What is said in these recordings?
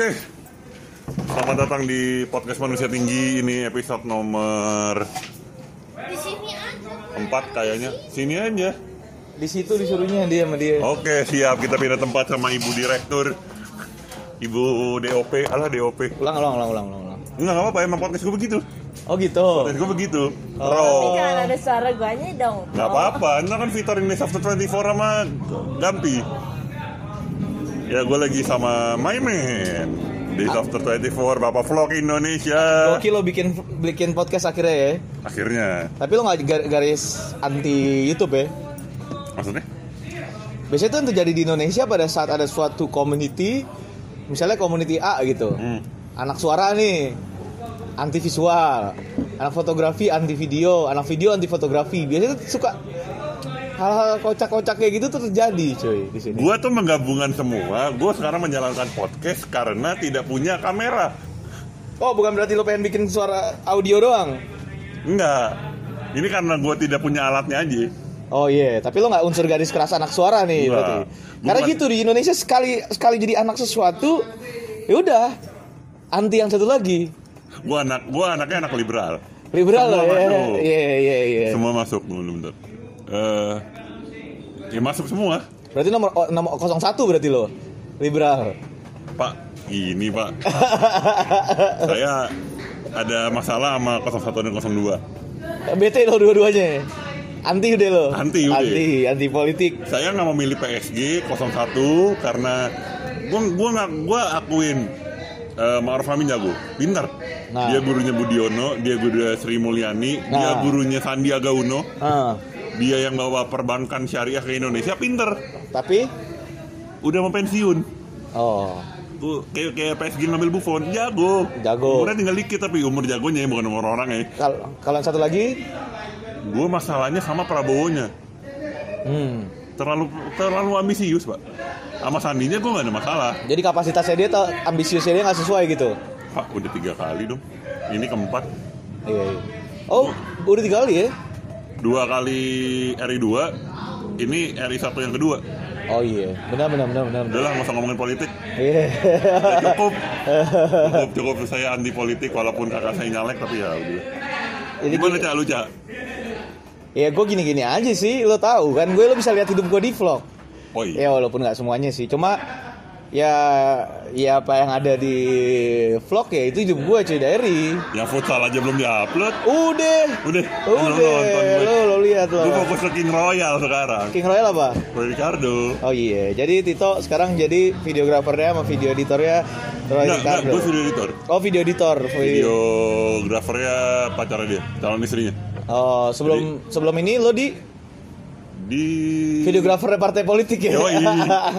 Oke. Selamat datang di podcast Manusia Tinggi. Ini episode nomor Di sini aja. 4 kayaknya. Sini aja. Di situ disuruhnya dia sama dia. Oke, siap. Kita pindah tempat sama Ibu Direktur. Ibu DOP, alah DOP. Ulang, ulang, ulang, ulang, ulang. Enggak, enggak apa-apa, emang podcast gue begitu. Oh gitu. Podcast gue begitu. Oh. Bro. Jangan ada suara guanya dong. Nggak apa-apa, ntar kan featuring Days After 24 sama Gampi Ya gue lagi sama my man Days After 24, Bapak Vlog Indonesia Oke lo bikin bikin podcast akhirnya ya. Akhirnya, Tapi lo gar- garis anti YouTube ya? maksudnya? Biasanya itu yang terjadi di Indonesia pada saat ada suatu community, misalnya community A gitu, Hmm. anak suara nih, anti visual, anak fotografi anti video, anak video anti fotografi. Biasanya tuh suka hal-hal kocak-kocak kayak gitu tuh terjadi cuy di sini. Gue tuh menggabungkan semua Gue sekarang menjalankan podcast karena tidak punya kamera Oh bukan berarti lo pengen bikin suara audio doang? Enggak Ini karena gue tidak punya alatnya aja Oh iya, tapi lo nggak unsur garis keras anak suara nih berarti. Karena gitu di Indonesia sekali sekali jadi anak sesuatu, ya udah anti yang satu lagi. Gue anak, gue anaknya anak liberal Liberal Semua lah ya. Iya iya iya. Semua masuk, dulu bentar Eh, Ya masuk semua Berarti nomor nomor 01 berarti lo. Liberal. Pak, ini Pak. Saya ada masalah sama 01 dan 02. BT lo dua-duanya. Anti udah lo. Anti udah. Anti, anti politik. Saya nggak memilih PSG 01 karena gua gua nggak gua akuin eh Ma'ruf Amin jago, pintar. Nah. Dia gurunya Budiono, dia gurunya Sri Mulyani, dia Nah. gurunya Sandiaga Uno, Ah, dia yang bawa perbankan syariah ke Indonesia, pintar. tapi Udah mau pensiun. oh, Tuh, kayak kayak PSG ngambil Buffon, jago. Jago. Umurnya tinggal dikit tapi umur jagonya bukan umur orang ya. kalau kalau yang satu lagi Gue masalahnya sama Prabowo-nya. hmm. Terlalu terlalu ambisius, Pak. Sama Sandinya gue gak ada masalah. Jadi kapasitasnya dia tuh ambisiusnya dia nggak sesuai gitu. Pak, udah tiga kali dong. Ini keempat. Iya, iya. Oh, udah tiga kali ya? Dua kali RI 2 ini RI 1 yang kedua. Oh iya, benar benar benar benar. Udah lah, nggak usah ngomongin politik. Iya. Ya, cukup. cukup, cukup. Saya anti politik walaupun kakak saya nyalek tapi ya udah. Jadi Gimana, gini- Cak? Lu, Cak? Ya gue gini-gini aja sih, lo tahu kan gue lo bisa lihat hidup gue di vlog. Oh iya. Ya walaupun nggak semuanya sih, cuma ya ya apa yang ada di vlog ya itu hidup gue cuy dari. Yang futsal aja belum diupload. Udah, Udah, udah, lo lo lihat lo. Gue fokus ke King Royal sekarang. King Royal apa? Roy Ricardo. Oh iya, jadi Tito sekarang jadi videografernya sama video editornya Roy enggak, Ricardo. gue video editor. Oh video editor. Videografernya pacarnya dia, calon istrinya. Oh sebelum sebelum ini lo di Di videografer partai politik ya? Yoi.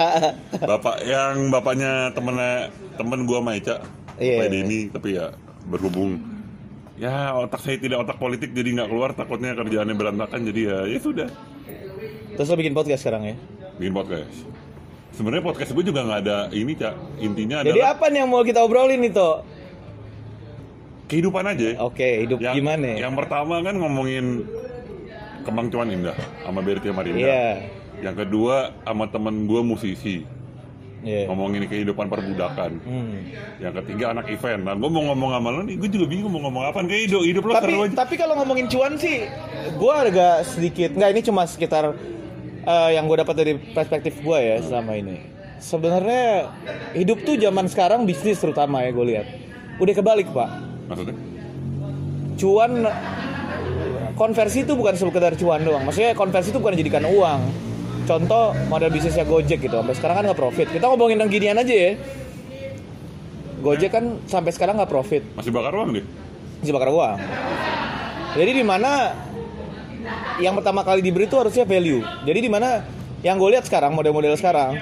Bapak yang bapaknya temennya temen gua sama Eca. Iya. Bapak Denny, tapi ya berhubung ya otak saya tidak otak politik jadi nggak keluar takutnya kerjaannya berantakan jadi ya ya sudah Terus lo bikin podcast sekarang ya? bikin podcast. Sebenarnya podcast gue juga nggak ada ini cak intinya Jadi adalah apa nih yang mau kita obrolin nih Toh? kehidupan aja. Oke, hidup Yang, gimana? Yang pertama kan ngomongin Kembang Cuan Indah sama Berti Marinda. Iya. Yang kedua sama temen gue musisi Iya. ngomongin kehidupan perbudakan. Hmm. Yang ketiga anak event. Nah, gue mau ngomong sama lo nih, gue juga bingung mau ngomong apa. Kayak hidup, hidup lo Tapi seru aja. tapi kalau ngomongin cuan sih, gue agak sedikit nggak ini cuma sekitar eh, yang gue dapat dari perspektif gue ya selama ini. Sebenarnya hidup tuh zaman sekarang bisnis terutama ya gue lihat. Udah kebalik pak. Maksudnya? Cuan konversi itu bukan sekedar cuan doang. Maksudnya konversi itu bukan dijadikan uang. Contoh model bisnisnya Gojek gitu. Sampai sekarang kan nggak profit. Kita ngomongin yang ginian aja ya. Gojek kan sampai sekarang nggak profit. Masih bakar uang deh. Masih bakar uang. Jadi di mana yang pertama kali diberi itu harusnya value. Jadi di mana yang gue lihat sekarang model-model sekarang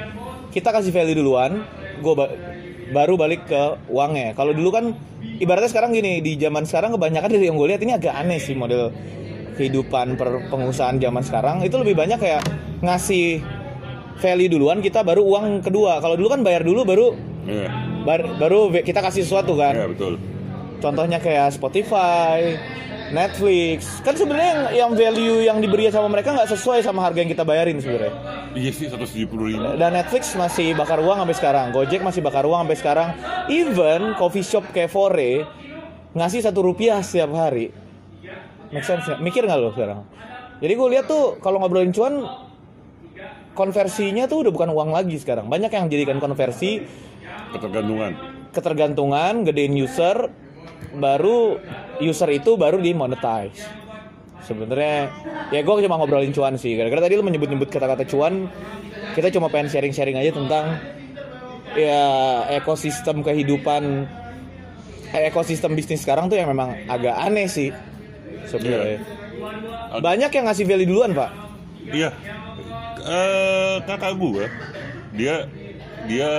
kita kasih value duluan, gue baru balik ke uangnya. Kalau dulu kan ibaratnya sekarang gini di zaman sekarang kebanyakan dari yang gue lihat ini agak aneh sih model kehidupan per pengusahaan zaman sekarang itu lebih banyak kayak ngasih value duluan kita baru uang kedua. Kalau dulu kan bayar dulu baru Iya, bar- baru kita kasih sesuatu kan. Iya betul. contohnya kayak Spotify Netflix. Kan sebenarnya yang, yang value yang diberi sama mereka nggak sesuai sama harga yang kita bayarin sebenarnya. Iya sih 170 ribu. dan Netflix masih bakar uang sampai sekarang. Gojek masih bakar uang sampai sekarang. Even coffee shop kayak Fore ngasih satu rupiah setiap hari make sense nggak? mikir nggak lo sekarang? Jadi gue lihat tuh kalau ngobrolin cuan konversinya tuh udah bukan uang lagi sekarang. Banyak yang jadikan konversi. Ketergantungan. ketergantungan gedein user baru user itu baru di monetize sebenarnya ya gue cuma ngobrolin cuan sih. Gara-gara tadi lu menyebut-nyebut kata-kata cuan kita cuma pengen sharing-sharing aja tentang ya ekosistem kehidupan eh, ekosistem bisnis sekarang tuh yang memang agak aneh sih sebenarnya banyak yang ngasih value duluan pak Iya. Eh kakak gua dia dia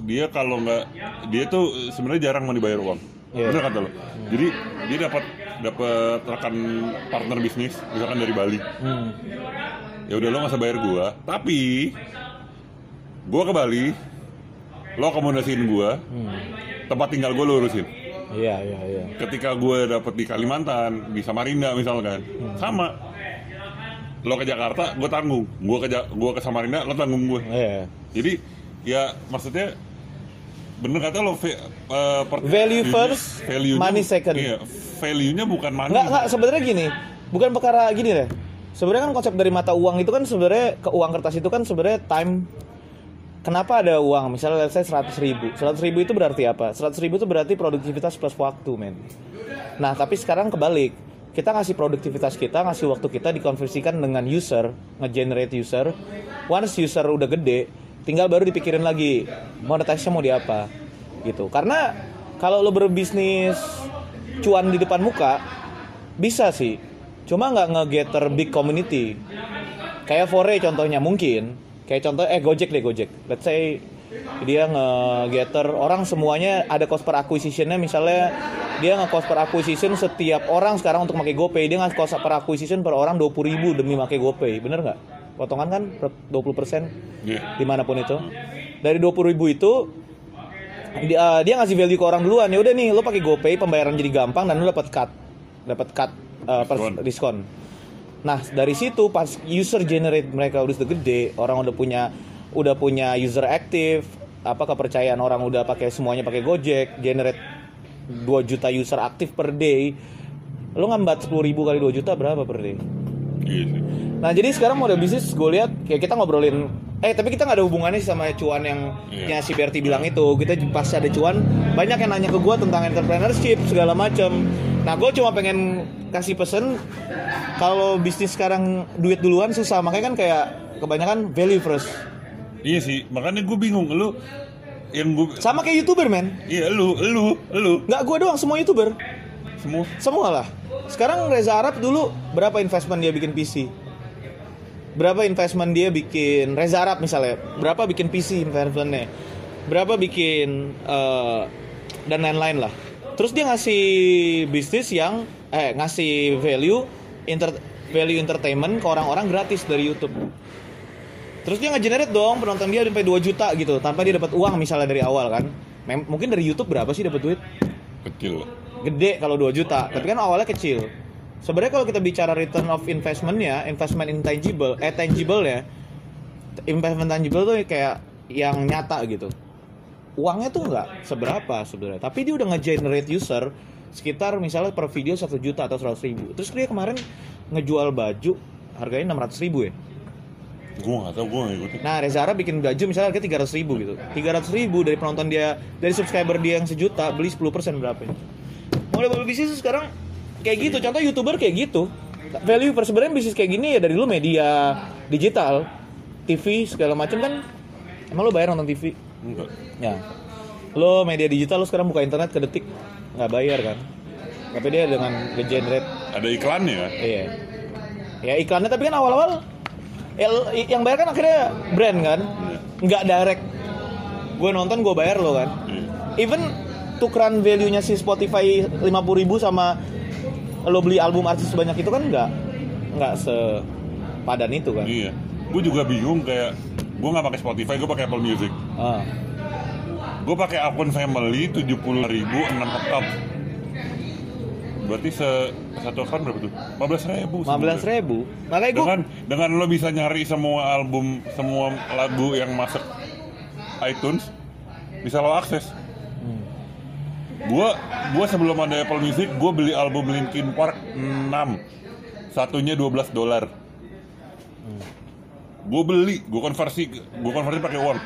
dia kalau nggak dia tuh sebenarnya jarang mau dibayar uang. Iya. Bener kata lo. Jadi dia dapat dapat rekan partner bisnis misalkan dari Bali. hmm. Ya udah lo nggak usah bayar gua, tapi gua ke Bali, lo akomodasiin gua, Hmm. tempat tinggal gua lo urusin. Iya iya iya Ketika gue dapet di Kalimantan, di Samarinda misalkan, sama. Lo ke Jakarta, gue tanggung. Gue ke Ja- gua ke Samarinda, lo tanggung gue. Iya. Jadi ya maksudnya bener kata lo per- Value first, value-nya money second. Iya, value-nya bukan money. Nggak, nggak, sebenarnya gini. Bukan perkara gini deh. Sebenarnya kan konsep dari mata uang itu kan sebenarnya ke uang kertas itu kan sebenarnya time Kenapa ada uang? Misalnya let's say 100 ribu. 100 ribu itu berarti apa? 100 ribu itu berarti produktivitas plus waktu men. Nah tapi sekarang kebalik. Kita ngasih produktivitas kita, ngasih waktu kita dikonversikan dengan user Nge-generate user. Once user udah gede Tinggal baru dipikirin lagi Monetize-nya mau di apa Gitu. Karena kalau lo berbisnis cuan di depan muka Bisa sih. Cuma nggak nge-gather big community. Kayak Fore contohnya mungkin kayak contoh eh Gojek deh Gojek. Let's say dia nge-gather orang semuanya ada cost per acquisitionnya. Misalnya dia nge-cost per acquisition setiap orang sekarang untuk pakai GoPay. Dia nge cost per acquisition per orang 20.000 ribu demi pakai GoPay. Bener nggak? Potongan kan? Per 20% Iya. di mana pun itu. Dari 20.000 ribu itu dia, dia ngasih value ke orang duluan. Ya udah nih lo pakai GoPay pembayaran jadi gampang dan lo dapat cut. Dapat cut uh, per- Diskon. Nah dari situ pas user generate mereka udah gede orang udah punya udah punya user aktif apa kepercayaan orang udah pakai semuanya pakai Gojek generate 2 juta user aktif per day lo ngambat 10 ribu kali 2 juta berapa per day Iya. Nah jadi sekarang model bisnis gue lihat kayak kita ngobrolin Eh tapi kita nggak ada hubungannya sih sama cuan yang Iya. yang si Berti bilang itu Kita pasti ada cuan Banyak yang nanya ke gue tentang entrepreneurship segala macem Nah gue cuma pengen kasih pesen Kalau bisnis sekarang duit duluan susah Makanya kan kayak kebanyakan value first Iya sih, makanya gue bingung lu yang gue Sama kayak youtuber men iya lu lu lu Nggak gue doang semua youtuber semua Semua lah. Sekarang Reza Arab dulu berapa investment dia bikin PC? Berapa investment dia bikin Reza Arab misalnya? Berapa bikin PC investmentnya? Berapa bikin eh, dan lain-lain lah. Terus dia ngasih bisnis yang eh ngasih value inter, value entertainment ke orang-orang gratis dari YouTube. Terus dia nge-generate dong penonton dia sampai 2 juta gitu tanpa dia dapat uang misalnya dari awal kan. Mem- mungkin dari YouTube berapa sih dapat duit? kecil. gede kalau 2 juta tapi kan awalnya kecil sebenarnya kalau kita bicara return of investmentnya investment intangible eh tangible ya investment tangible tuh kayak yang nyata gitu uangnya tuh nggak seberapa sebenarnya. Tapi dia udah nge-generate user sekitar misalnya per video satu juta atau 100 ribu. Terus dia kemarin ngejual baju harganya 600 ribu ya. Gue gak tau, gue gak ngikutin. Nah Reza Arab bikin baju misalnya harga 300 ribu gitu. 300 ribu dari penonton dia Dari subscriber dia yang sejuta Beli 10% berapa ya Model bisnis sekarang Kayak gitu. Contoh youtuber kayak gitu. Value per sebenarnya bisnis kayak gini ya dari lu media digital TV segala macam kan Emang lu bayar nonton TV? Enggak. Ya Lo media digital lo sekarang buka internet ke detik nggak bayar kan Tapi dia dengan nge-generate Ada iklannya kan? Iya. Ya iklannya tapi kan awal-awal ya, yang bayar kan akhirnya brand kan, nggak direct. Gue nonton gue bayar lo kan. Iya. Even tukeran value-nya si Spotify 50.000 ribu sama lo beli album artis sebanyak itu kan nggak nggak sepadan itu kan. Iya. Gue juga bingung kayak gue nggak pakai Spotify, gue pakai Apple Music. Ah. Gue pakai akun family 70 ribu 6 tetap. berarti se satu account berapa tuh? 15 ribu. 15 ribu makanya gue Dengan dengan lo bisa nyari semua album, semua lagu yang masuk iTunes, bisa lo akses. Hmm. Gua gua sebelum ada Apple Music, gua beli album Linkin Park 6. Satunya 12 dolar. Hmm. Gue beli, gue konversi, gue konversi pakai uang.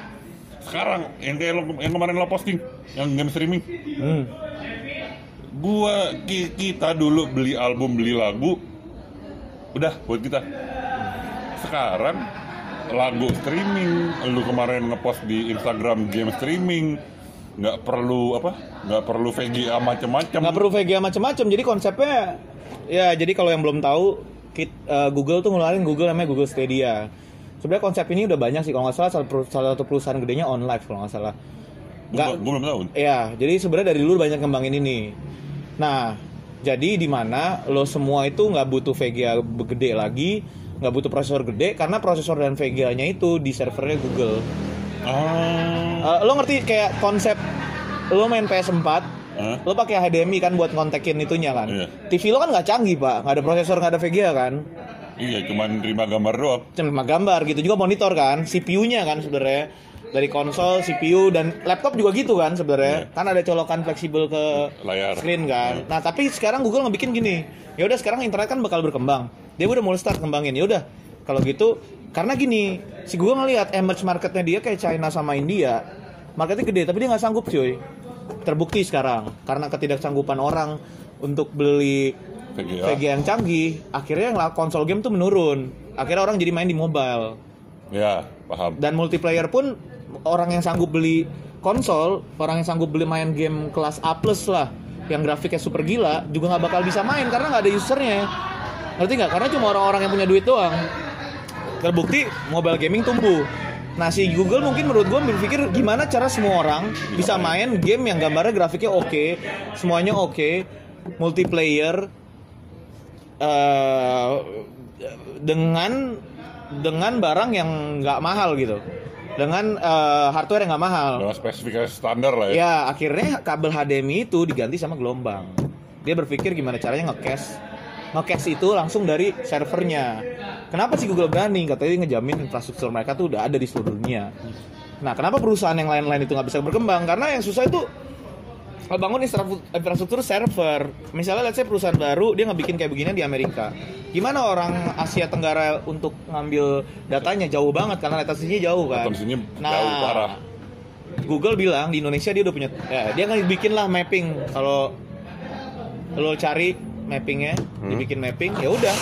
Sekarang yang kayak lo, yang kemarin lo posting, yang game streaming, hmm. ki- kita dulu beli album beli lagu udah buat kita. Sekarang lagu streaming. Lu kemarin ngepost di Instagram game streaming. Nggak perlu apa nggak perlu VGA macem-macem. Nggak perlu VGA macam-macam jadi konsepnya ya jadi kalau yang belum tahu kit- eh, Google tuh ngeluarin Google namanya Google Stadia sebenarnya konsep ini udah banyak sih kalau nggak salah salah, satu perusahaan gedenya OnLive kalau nggak salah gua, gua belum tahu Ya, jadi sebenarnya dari dulu banyak kembangin ini. Nah, jadi di mana lo semua itu nggak butuh VGA gede lagi, nggak butuh prosesor gede karena prosesor dan VGA-nya itu di servernya Google. ah Eh, lo ngerti kayak konsep lo main PS4, Hah? lo pakai HDMI kan buat kontekin itunya kan. Iya. TV lo kan nggak canggih pak, nggak ada prosesor, nggak ada VGA kan. Iya cuman terima gambar doang Cuma gambar gitu juga monitor kan, CPU-nya kan sebenarnya dari konsol, CPU dan laptop juga gitu kan sebenarnya. Iya. Kan ada colokan fleksibel ke layar screen kan. Iya. Nah, tapi sekarang Google ngebikin gini. Ya udah sekarang internet kan bakal berkembang. Dia udah mulai start kembangin. Ya udah kalau gitu karena gini, si Google ngelihat emerge marketnya dia kayak China sama India. Marketnya gede tapi dia nggak sanggup cuy. Terbukti sekarang karena ketidaksanggupan orang untuk beli VGA VGA yang canggih, akhirnya yang konsol game tuh menurun. Akhirnya orang jadi main di mobile. ya paham Dan multiplayer pun orang yang sanggup beli konsol, orang yang sanggup beli main game kelas A plus lah, yang grafiknya super gila, juga nggak bakal bisa main karena nggak ada usernya. Ngerti nggak? Karena cuma orang-orang yang punya duit doang. Terbukti mobile gaming tumbuh. Nah si Google mungkin menurut gue berpikir gimana cara semua orang bisa main game yang gambarnya grafiknya oke, semuanya oke, multiplayer, eh, dengan dengan barang yang nggak mahal gitu, dengan eh, hardware yang nggak mahal. dengan spesifikasi standar lah ya Ya akhirnya kabel HDMI itu diganti sama gelombang. Dia berpikir gimana caranya nge-cache nge-cache itu langsung dari servernya. Kenapa sih Google berani? Katanya dia ngejamin infrastruktur mereka tuh udah ada di seluruh dunia. Nah, kenapa perusahaan yang lain-lain itu nggak bisa berkembang? Karena yang susah itu bangun infra- infrastruktur server. Misalnya let's say perusahaan baru dia ngebikin kayak begini di Amerika. Gimana orang Asia Tenggara untuk ngambil datanya jauh banget karena latensinya jauh kan. Latensinya Nah, jauh parah. Google bilang di Indonesia dia udah punya ya, dia nggak bikin lah mapping kalau lo cari mappingnya Hmm. dibikin mapping ya udah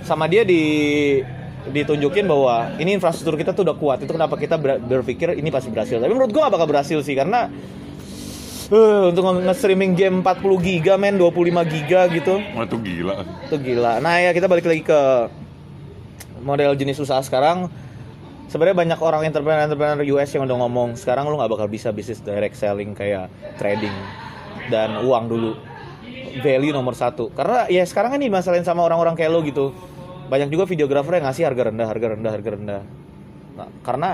sama dia di ditunjukin bahwa ini infrastruktur kita tuh udah kuat itu kenapa kita ber- berpikir ini pasti berhasil tapi menurut gua gak bakal berhasil sih karena eh, untuk nge-streaming game 40 giga men 25 giga gitu Wah, itu gila itu gila. Nah ya kita balik lagi ke model jenis usaha sekarang. Sebenarnya banyak orang entrepreneur-entrepreneur US yang udah ngomong sekarang lu nggak bakal bisa bisnis direct selling kayak trading dan uang dulu. Value nomor satu. Karena ya sekarang kan dimasalahin sama orang-orang kayak lo gitu. Banyak juga videografer yang ngasih harga rendah, harga rendah, harga rendah. Nah, karena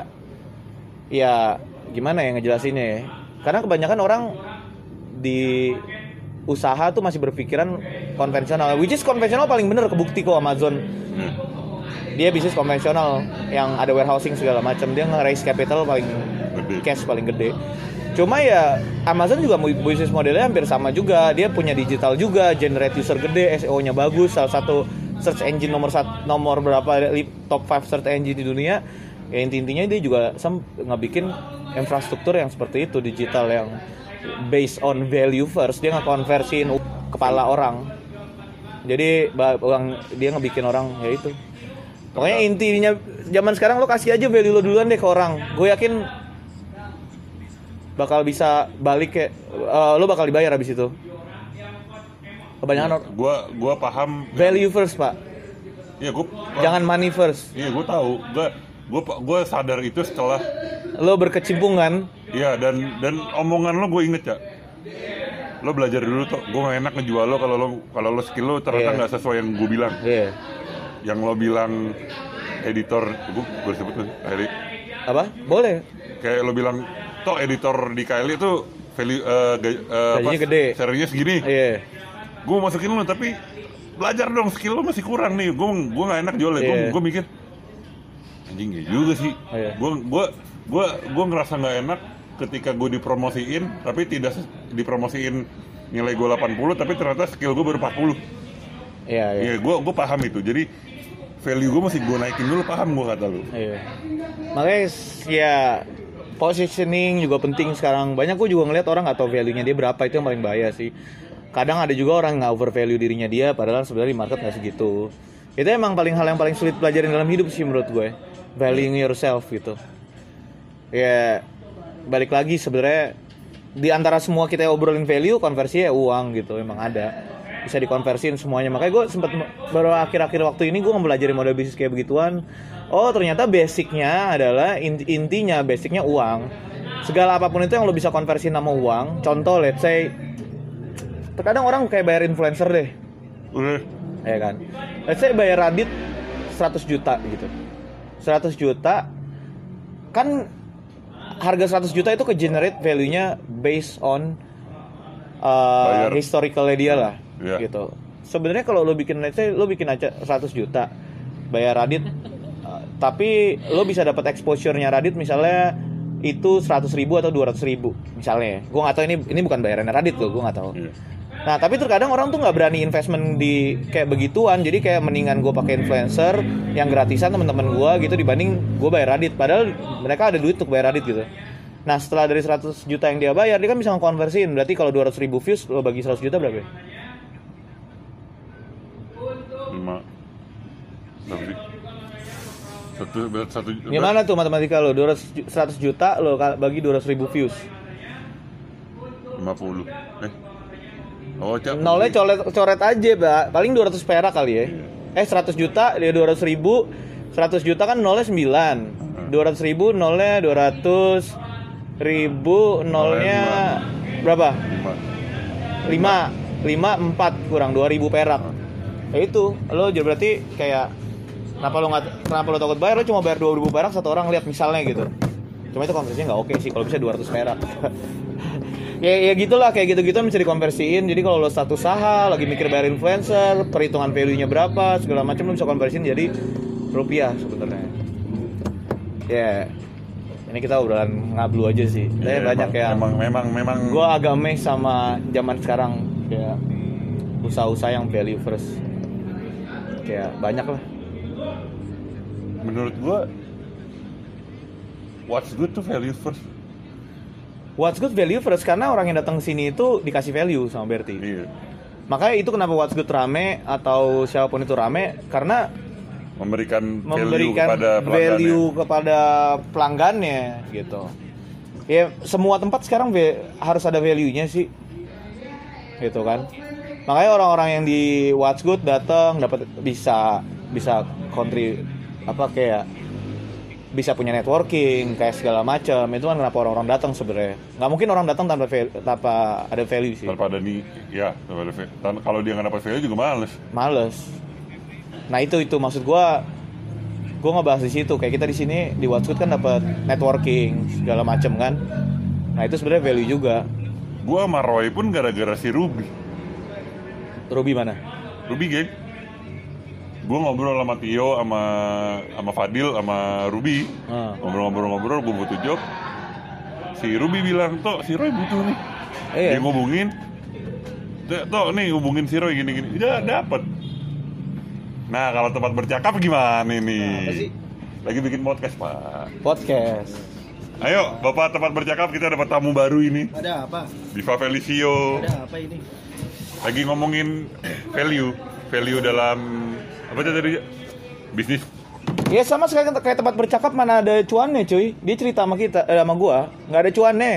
ya gimana ya ngejelasinnya ya? Karena kebanyakan orang di usaha tuh masih berpikiran konvensional which is konvensional paling bener kebukti kok Amazon. Hmm. dia bisnis konvensional yang ada warehousing segala macam. Dia nge-raise capital paling cash paling gede. Cuma ya Amazon juga bisnis modelnya hampir sama juga. Dia punya digital juga generate user gede SEO nya bagus. Salah satu search engine nomor satu nomor berapa top 5 search engine di dunia ya inti intinya dia juga sem- ngebikin infrastruktur yang seperti itu digital yang based on value first. Dia ngekonversiin u- kepala orang. Jadi orang dia ngebikin orang ya itu. Pokoknya intinya zaman sekarang lo kasih aja value lo duluan deh ke orang. Gue yakin bakal bisa balik kayak eh, lo bakal dibayar abis itu. Kebanyakan orang gua gua paham. value first pak. Ya gua jangan money first. Iya gua tahu. Gua gua gua sadar itu setelah lo berkecimpung kan Iya dan dan omongan lo gue inget ya. Lo belajar dulu tuh, gue gak enak ngejual lo kalau lo kalau lo skill lo ternyata Iya. nggak sesuai yang gue bilang. Iya. Yang lo bilang editor, gue gue sebut tuh, Kylie. apa boleh Kayak lo bilang, toh editor di Kylie itu value eh, ga- eh, Gajinya gede. Serius gini. iya gue masukin lu tapi belajar dong skill lu masih kurang nih gue gue nggak enak jualnya gue Iya. gue mikir anjing ya juga sih Oh, iya. gue gue gue gue ngerasa nggak enak ketika gue dipromosiin tapi tidak dipromosiin nilai gue 80 tapi ternyata skill gue baru 40 Iya, iya. Iya, gue gue paham itu. Jadi value gue masih gue naikin dulu paham gue kata lu. Iya. Makanya ya positioning juga penting sekarang. Banyak gue juga ngeliat orang nggak tahu value-nya dia berapa itu yang paling bahaya sih. Kadang ada juga orang nggak over value dirinya dia, padahal sebenarnya di market nggak segitu. Itu emang paling hal yang paling sulit pelajarin dalam hidup sih menurut gue. Valuing yourself gitu. Ya balik lagi sebenarnya di antara semua kita obrolin value, konversinya ya uang gitu, emang ada. Bisa dikonversiin semuanya. Makanya gue sempat baru akhir-akhir waktu ini gue belajar model bisnis kayak begituan. Oh ternyata basicnya adalah in- intinya basicnya uang. Segala apa pun itu yang lo bisa konversiin sama uang contoh let's say terkadang orang kayak bayar influencer deh. Udah, ya kan? Let's say bayar Radit 100 juta gitu 100 juta kan harga 100 juta itu ke generate value-nya based on uh, Bayar. historicalnya dia lah Iya. gitu sebenarnya kalau lo bikin let's say lo bikin aja 100 juta bayar Radit uh, tapi lo bisa dapat exposure-nya Radit misalnya itu 100 ribu atau 200 ribu misalnya gue nggak tahu ini ini bukan bayarannya Radit loh gue nggak tahu iya. Nah tapi terkadang orang tuh nggak berani investment di kayak begituan, jadi kayak mendingan gue pakai influencer yang gratisan teman-teman gue gitu dibanding gue bayar Radit. Padahal mereka ada duit untuk bayar Radit gitu. Nah setelah dari 100 juta yang dia bayar, dia kan bisa ngekonversiin. Berarti kalau 200 ribu views lo bagi 100 juta berapa? ya? lima berapa sih? Satu, satu. Gimana tuh matematika lo? 200 ju- 100 juta lo bagi 200 ribu views. Lima puluh. Eh. Oh, cap. Nolnya coret, coret aja, Mbak. Paling 200 perak kali ya. Eh 100 juta dia 200 ribu. 100 juta kan nolnya 9 200 ribu nolnya 200 ribu nolnya berapa? Lima. 5 5 4 kurang 2000 perak. Ya itu lo jadi berarti kayak kenapa lo nggak kenapa lo takut bayar? Lo cuma bayar 2000 perak satu orang lihat misalnya gitu. Cuma itu konversinya nggak oke sih kalau bisa 200 perak ya ya gitulah kayak gitu-gitu bisa dikonversiin jadi kalau lo status usaha lagi mikir bayar influencer perhitungan value nya berapa segala macam lo bisa konversiin jadi rupiah sebenarnya ya ini kita obrolan ngablu aja sih Iya, banyak yang Memang, memang, memang. gue agak meh sama zaman sekarang kayak usaha-usaha yang value first kayak banyak lah Menurut gua. What's good to value first? What's good value first karena orang yang datang ke sini itu dikasih value sama Berti Iya. makanya itu kenapa what's good rame atau siapa pun itu rame? Karena Memberikan, value memberikan kepada pelanggannya. value kepada pelanggannya gitu. Ya semua tempat sekarang harus ada value-nya sih. Gitu kan. Makanya orang-orang yang di What's Good datang dapat bisa bisa country apa kayak bisa punya networking kayak segala macam itu kan kenapa orang-orang datang sebenarnya. Nggak mungkin orang datang tanpa tanpa ada value sih. Tanpa ada nih, ya, tanpa ada va- tan- kalau dia nggak dapat value juga males. males. Nah itu itu. Maksud gua gua ngebahas di situ. Kayak kita di sini di What's Good kan dapat networking segala macam kan. Nah itu sebenarnya value juga. Gua sama Roy pun gara-gara si Ruby. Ruby mana? Ruby geng. Gue ngobrol sama Tio, sama sama Fadil, sama Ruby. Ah. Ngobrol-ngobrol-ngobrol, gue butuh job. Si Ruby bilang, Tok, si Roy butuh nih. Iya. Dia ngubungin. "Tok, Tok, nih hubungin si Roy gini-gini. Udah dapet. Nah, kalau tempat bercakap gimana nih? Lagi bikin podcast, Pak. podcast Ayo, Bapak tempat bercakap kita dapat tamu baru ini. Ada apa? Diva Felicio. Ada apa ini? lagi ngomongin value value dalam apa tadi? Bisnis. Ya sama sekali kayak tempat bercakap mana ada cuannya cuy. Dia cerita sama kita eh, sama gua. Nggak ada cuannya.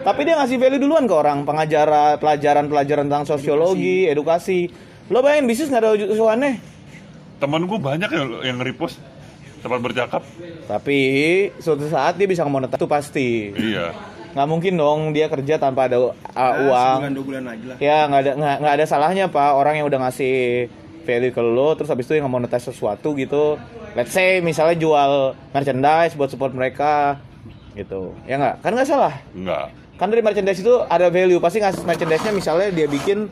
Tapi dia ngasih value duluan ke orang. Pengajaran pelajaran pelajaran tentang sosiologi edukasi. lo bayangin bisnis nggak ada cuannya. Temen gue banyak yang yang repost tempat bercakap. Tapi suatu saat dia bisa monetar itu pasti. Iya nggak mungkin dong dia kerja tanpa ada uh, uang. Sebulan dua bulan lagi lah. ya nggak ada nggak nggak ada salahnya pak. Orang yang udah ngasih value ke lo terus habis itu yang monetize sesuatu gitu. Let's say misalnya jual merchandise buat support mereka gitu. Ya nggak? Kan nggak salah. Enggak kan dari merchandise itu ada value. Pasti ngasih merchandise nya misalnya dia bikin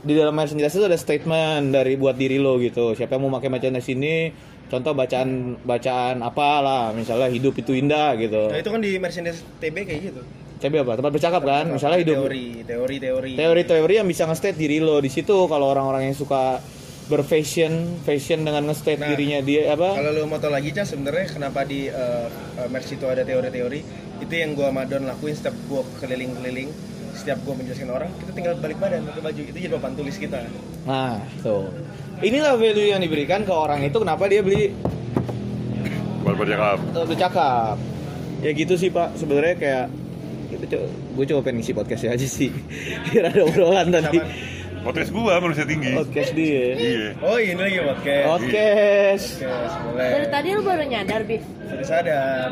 di dalam merchandise itu ada statement dari buat diri lo gitu. Siapa yang mau pakai merchandise ini, contoh bacaan bacaan apalah, misalnya hidup itu indah gitu. Nah itu kan di merchandise TB kayak gitu. CB apa? Tempat bercakap kan? Misalnya hidup teori, teori, teori. teori-teori yang bisa nge-state diri lo di situ kalau orang-orang yang suka berfashion, fashion dengan nge-state Nah, dirinya dia apa? Kalau lu mau tau lagi Cah sebenarnya kenapa di uh, uh, merch itu ada teori-teori itu yang gua sama Don lakuin setiap gua keliling-keliling setiap gua menjelaskan orang kita tinggal balik badan pakai baju itu jadi papan tulis kita Nah, tuh. Inilah value yang diberikan ke orang itu kenapa dia beli Buat bercakap. uh, bercakap. Ya gitu sih Pak, sebenarnya kayak itu gue coba pengen ngisi podcast aja sih biar ada obrolan tadi Podcast gua manusia tinggi. podcast dia Iya. oh ini lagi podcast podcast podcast boleh Dari tadi lu baru nyadar, Bif. sudah sadar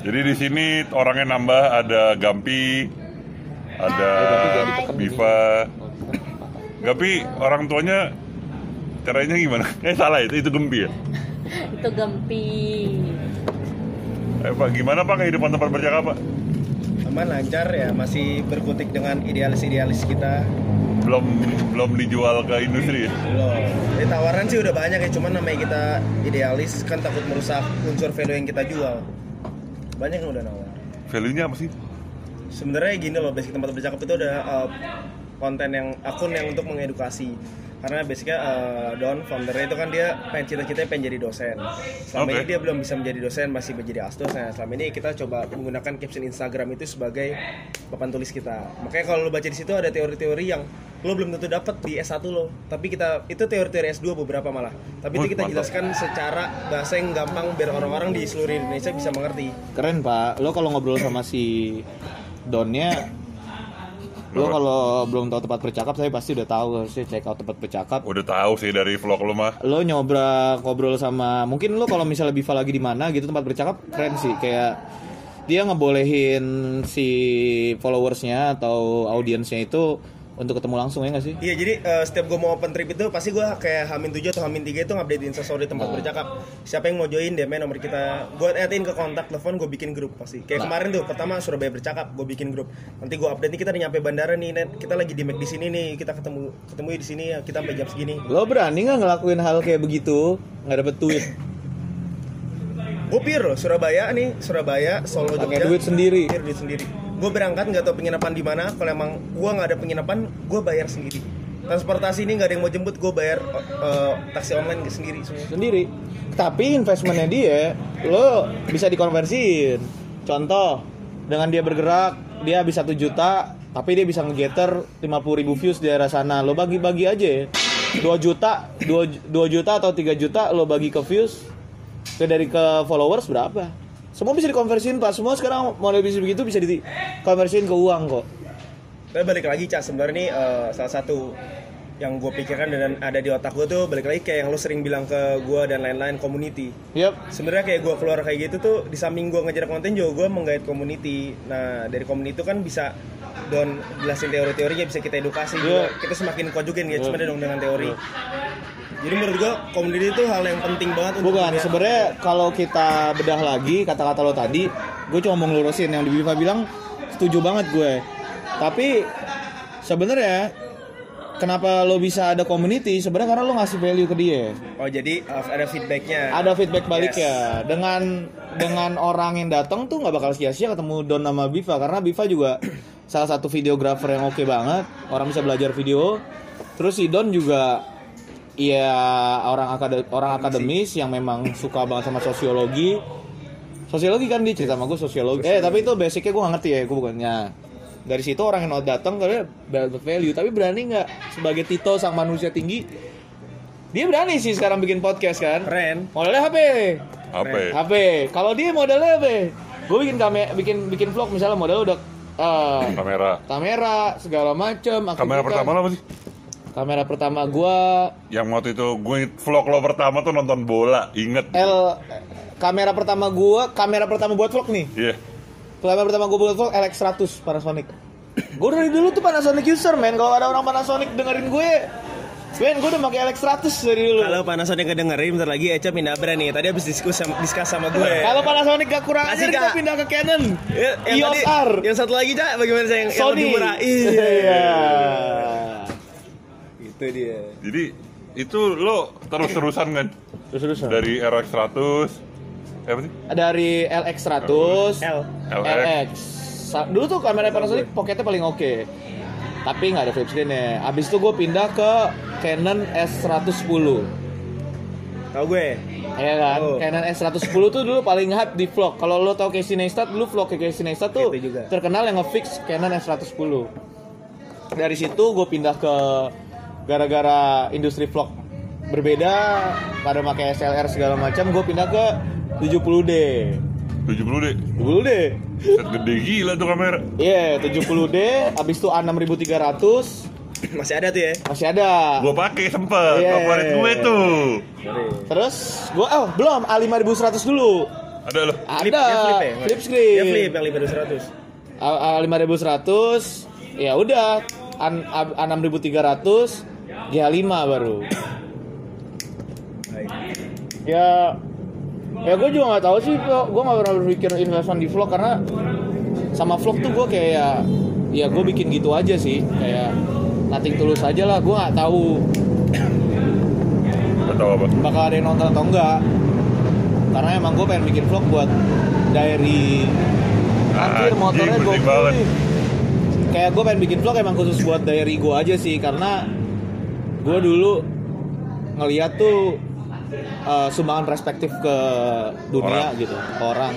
Jadi di sini orangnya nambah ada Gampi, ada. Biva. Gampi orang tuanya caranya gimana? Eh salah itu itu Gempi ya. Itu gempi. Eh Pak gimana Pak kehidupan tempat bercakap Pak? aman lancar ya masih berkutik dengan idealis-idealis kita Belum belum dijual ke industri ya? Belum. Jadi tawaran sih udah banyak ya, cuman namanya kita idealis kan takut merusak unsur value yang kita jual. Banyak yang udah nawar. Value-nya apa sih? Sebenarnya gini loh, basic tempat bercakap itu ada uh, konten yang akun yang untuk mengedukasi. Karena basicnya uh, Don foundernya itu kan dia pengen cita-citanya pengen jadi dosen. Selama Oke. ini dia belum bisa menjadi dosen, masih menjadi asdos. Nah, selama ini kita coba menggunakan caption Instagram itu sebagai papan tulis kita. Makanya kalau lo baca di situ ada teori-teori yang lo belum tentu dapat di S1 lo. Tapi kita itu teori-teori S2 beberapa malah. Tapi itu kita mantap. jelaskan secara bahasa yang gampang biar orang-orang di seluruh Indonesia bisa mengerti. keren Pak lo kalau ngobrol sama si Donnya lo kalau belum tahu tempat bercakap saya pasti udah tahu sih check out tempat bercakap Udah tahu sih dari vlog lu mah. lo nyobrak ngobrol sama mungkin lo kalau misalnya Biva lagi di mana gitu tempat bercakap keren sih kayak dia ngebolehin si followersnya atau audiensnya itu untuk ketemu langsung ya nggak sih? Iya jadi eh, setiap gue mau open trip itu pasti gue kayak Hamin 7 atau Hamin 3 itu ngupdate instastory tempat bercakap. Siapa yang mau join DM nomor kita. Gue atin ke kontak telepon gue bikin grup pasti. Kayak kemarin tuh pertama Surabaya bercakap gue bikin grup. Nanti gue update nih kita udah nyampe bandara nih Net. Kita lagi di Mac di sini nih Kita ketemu ketemu di sini ya kita sampai jam segini. Lo berani nggak ngelakuin hal kayak begitu? Nggak dapet duit? Gue pir Surabaya nih Surabaya Solo Jogja. duit sendiri. Pir duit sendiri Gue berangkat nggak tahu penginapan di mana. Kalau emang gue nggak ada penginapan Gue bayar sendiri. Transportasi ini nggak ada yang mau jemput Gue bayar eh, taksi online sendiri semua sendiri. Tapi investmentnya dia lo bisa dikonversiin. Contoh dengan dia bergerak dia bisa 1 juta tapi dia bisa ngegetter 50 ribu views di daerah sana. Lo bagi-bagi aja. 2 juta 2, 2 juta atau 3 juta lo bagi ke views. Ke dari ke followers berapa semua bisa dikonversiin pak. Semua sekarang model bisnis begitu bisa dikonversiin ke uang kok. Tapi balik lagi Cak, sebenarnya ini eh, salah satu yang gue pikirkan dan ada di otak gue tuh balik lagi kayak yang lo sering bilang ke gue dan lain-lain community. yep Sebenarnya kayak gue keluar kayak gitu tuh di samping gue ngejar konten juga gue menggait community. Nah dari community itu kan bisa don jelasin teori-teorinya bisa kita edukasi juga. Kita semakin kuat juga engagement dong dengan teori. Jadi menurut gue community itu hal yang penting banget untuk Bukan, sebenarnya kalau kita bedah lagi kata-kata lo tadi, gue cuma mau ngelurusin yang di Biva bilang setuju banget gue. Tapi sebenarnya kenapa lo bisa ada community? Sebenarnya karena lo ngasih value ke dia. Oh jadi uh, ada feedbacknya. Ada feedback balik ya. Dengan dengan orang yang datang tuh nggak bakal sia-sia ketemu Don sama Biva karena Biva juga salah satu videografer yang oke banget. Orang bisa belajar video. Terus si Don juga ya orang akade- orang akademis yang memang suka banget sama sosiologi. Sosiologi kan dia cerita sama gue sosiologi. Eh tapi itu basicnya gue gak ngerti ya, gue bukannya. Dari situ orang yang mau datang karena dapat value, tapi berani nggak sebagai Tito sang manusia tinggi? Dia berani sih sekarang bikin podcast kan. Keren. Modalnya HP. Ya? HP. Kalau dia modalnya apa? Gue bikin kame bikin bikin vlog misalnya modalnya udah eh, Kamera. kamera segala macem Kamera pertama lo apa sih? Kamera pertama gua Yang waktu itu gue vlog lo pertama tuh nonton bola, inget? L kamera pertama gua kamera pertama buat vlog nih. Iya. Kamera pertama gua buat vlog LX100 Panasonic. gue dari dulu tuh Panasonic user men. Kalau ada orang Panasonic dengerin gue, men gue udah pakai LX100 dari dulu. Kalau Panasonic kedengerin bentar lagi Eca pindah brand nih. Tadi habis diskus sama, diskus sama gue. Kalau Panasonic gak kurang ajar Kasih, kita Kak. pindah ke Canon. Ya, yang EOS tadi- R. Yang satu lagi cak bagaimana saya yang, yang Sony. lebih murah? Iya. Iya. Itu dia. Jadi itu lo terus-terusan kan Terus-terusan. dari RX 100 eh, apa sih? Dari LX 100, L LX. Dulu tuh kamera Panasonic pocketnya paling oke. Tapi nggak ada flip screen ya. Abis itu gue pindah ke Canon S110. tau gue Iya kan? Oh. Canon S110 tuh dulu paling hype di vlog. Kalau lo tau Casey Neistat, dulu vlog Casey Neistat tuh Itu juga. terkenal yang ngefix Canon S110. Dari situ gue pindah ke gara-gara industri vlog berbeda pada pakai SLR segala macam, gue pindah ke 70D. 70 deh 70D. set gede gila tuh kamera Iya, 70D, abis itu A6300 masih ada tuh ya masih ada. gue pakai sempet Iya. favorit gue tuh Terus gua oh belum A5100 dulu. ada lo Ada Flip, ya flip ya? flip screen. Ya flip yang 5200 A- A5100 ya udah An- A- A6300 G5 baru. Ya ya gue juga nggak tahu sih gue nggak pernah berpikir investment di vlog karena sama vlog tuh gue kayak ya, gue bikin gitu aja sih kayak nothing tulus aja lah gue nggak tahu. Gak tau apa. Bakal ada yang nonton atau enggak karena emang gue pengen bikin vlog buat diary. Anjir Anjing, motornya gue kayak gue pengen bikin vlog emang khusus buat diary gue aja sih karena gue dulu ngeliat tuh uh, sumbangan perspektif ke dunia Orang. gitu. Ke orang.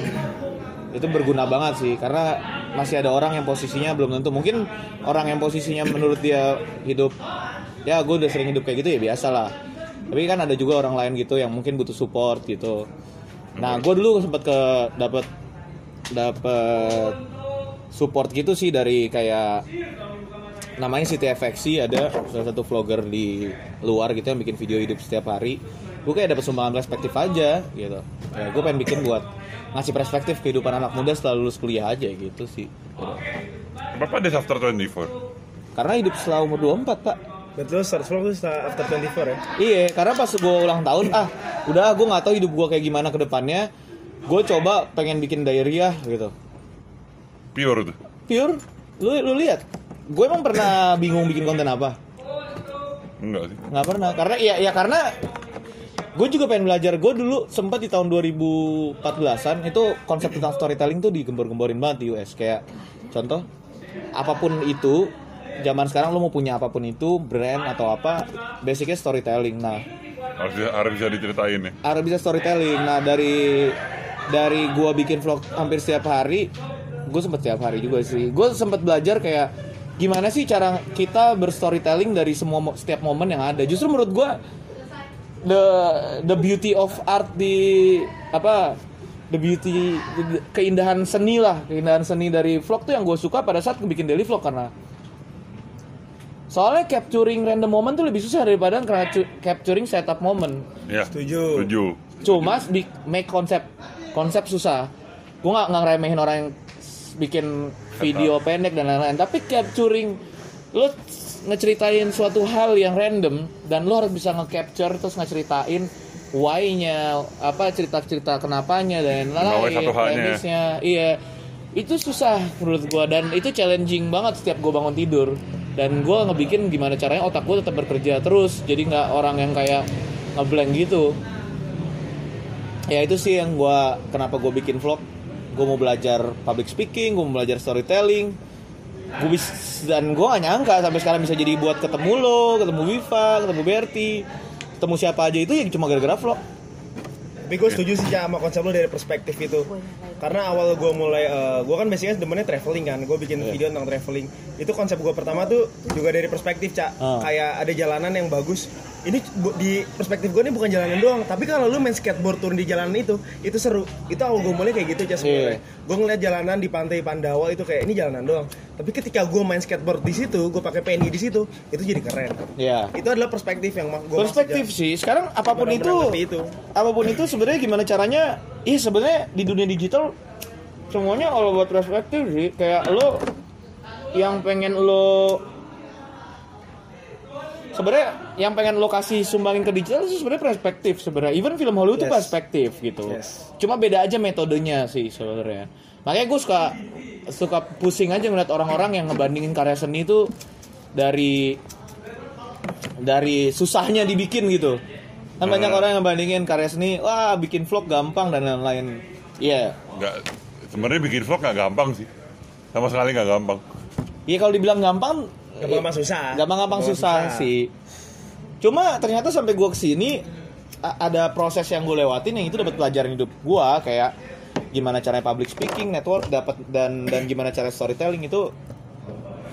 Itu berguna banget sih karena masih ada orang yang posisinya belum tentu. Mungkin orang yang posisinya menurut dia hidup ya gue udah sering hidup kayak gitu ya biasa lah tapi kan ada juga orang lain gitu yang mungkin butuh support gitu. Nah gue dulu sempet ke dapat dapat support gitu sih dari kayak namanya Siti FXC ada salah satu vlogger di luar gitu yang bikin video hidup setiap hari gue kayak dapat sumbangan perspektif aja gitu. Ya gue pengen bikin buat ngasih perspektif kehidupan anak muda setelah lulus kuliah aja gitu sih. Bapak ada after 24 karena hidup setelah umur 24 pak. Betul, start vlog tuh setelah after 24 ya? Iya, karena pas gue ulang tahun, ah udah gue nggak tahu hidup gue kayak gimana ke depannya. Gue coba pengen bikin diary ya gitu. Pure tuh? Pure, lu lu lihat, gue emang pernah bingung bikin konten apa? Enggak sih. Nggak pernah, karena ya ya karena gue juga pengen belajar. Gue dulu sempat di tahun 2014an itu konsep tentang storytelling tuh digembor-gemborin banget di US. Kayak contoh, apa pun itu, zaman sekarang lo mau punya apa pun itu, brand atau apa, basicnya storytelling. Nah, harus, harus bisa diceritain ya harus bisa storytelling. Nah dari dari gua bikin vlog hampir setiap hari, gue sempet setiap hari juga sih. Gue sempet belajar kayak gimana sih cara kita berstorytelling dari semua setiap momen yang ada. Justru menurut gua the the beauty of art di apa the beauty the- keindahan seni lah. Keindahan seni dari vlog tuh yang gue suka pada saat gue bikin daily vlog karena soalnya capturing random moment tuh lebih susah daripada capturing setup moment. Ya Setuju. Setuju. Cuma make konsep konsep susah. Gue nggak ngeremehin orang yang bikin video pendek dan lain-lain. Tapi capturing lo ngeceritain suatu hal yang random dan lo harus bisa nge-capture terus ngeceritain why-nya apa cerita-cerita kenapanya dan lain-lain premisnya. Iya. Itu susah menurut gua dan itu challenging banget setiap gua bangun tidur. Dan gua ngebikin gimana caranya otak gua tetap bekerja terus jadi nggak orang yang kayak ngeblank gitu. Ya itu sih yang gua kenapa gue bikin vlog. Gue mau belajar public speaking gue mau belajar storytelling gue bis dan gue gak nyangka sampai sekarang bisa jadi buat ketemu lo ketemu Viva ketemu Berti ketemu siapa aja itu ya cuma gara-gara vlog. Tapi gue setuju sih Cak, sama konsep lo dari perspektif itu. Karena awal gue mulai, gue kan basicnya demennya traveling kan. Gue bikin Iya. video tentang traveling. Itu konsep gue pertama tuh juga dari perspektif Cak. Ah. Kayak ada jalanan yang bagus Ini di perspektif gue ini bukan jalanan doang Tapi kalau lu main skateboard turun di jalanan itu Itu seru. Itu awal gue mulai kayak gitu Cak sebenarnya Iya. Gue ngeliat jalanan di pantai Pandawa itu kayak ini jalanan doang. Tapi ketika gue main skateboard di situ Gue pakai penny di situ Itu jadi keren. Ya Itu adalah perspektif yang gue perspektif sih. Sekarang apa pun itu itu. apa pun itu sebenarnya gimana caranya iya sebenarnya di dunia digital semuanya kalau buat perspektif sih. Kayak lo yang pengen lo sebenarnya yang pengen lo kasih sumbangin ke digital itu sebenarnya perspektif sebenarnya even film Hollywood itu Yes. perspektif gitu Yes. cuma beda aja metodenya sih sebenarnya makanya gue suka suka pusing aja ngeliat orang-orang yang ngebandingin karya seni itu dari dari susahnya dibikin gitu. Kan banyak Hmm. orang yang bandingin karya seni, wah bikin vlog gampang dan lain-lain. Iya. nggak sebenarnya bikin vlog nggak gampang sih sama sekali nggak gampang Iya kalau dibilang gampang, Gampang-gampang susah. gampang-gampang Gampang susah, susah. sih. Cuma ternyata sampai gua ke sini ada proses yang gue lewatin yang itu dapat pelajaran hidup gua kayak gimana cara public speaking, network dapat dan dan gimana cara storytelling itu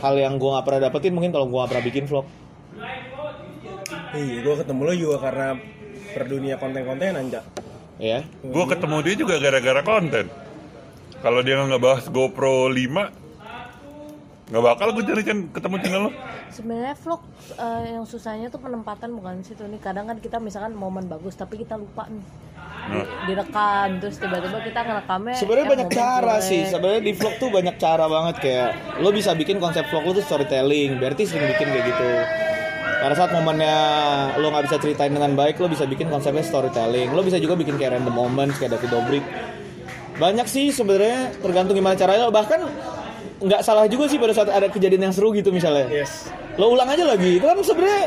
hal yang gua nggak pernah dapetin mungkin kalau gua nggak pernah bikin vlog. Iya, gue ketemu lo juga karena per dunia konten-konten anjak. Ya. gue ketemu dia juga gara-gara konten kalau dia nggak bahas GoPro 5 nggak bakal gue cari ketemu channel lo Sebenarnya vlog eh, yang susahnya tuh penempatan bukan situ nih. Kadang kan kita misalkan momen bagus tapi kita lupa nih. Nah. Direkam terus tiba-tiba kita ngerekamnya Sebenarnya eh, banyak cara jelek. sih. Sebenarnya di vlog tuh banyak cara banget kayak lo bisa bikin konsep vlog lo tuh storytelling. Berarti sering bikin kayak gitu. Pada saat momennya lo nggak bisa ceritain dengan baik, lo bisa bikin konsepnya storytelling. Lo bisa juga bikin kayak random moments kayak David Dobrik. Banyak sih sebenarnya tergantung gimana caranya. Bahkan nggak salah juga sih pada saat ada kejadian yang seru gitu misalnya. Yes. Lo ulang aja lagi. Itu kan sebenarnya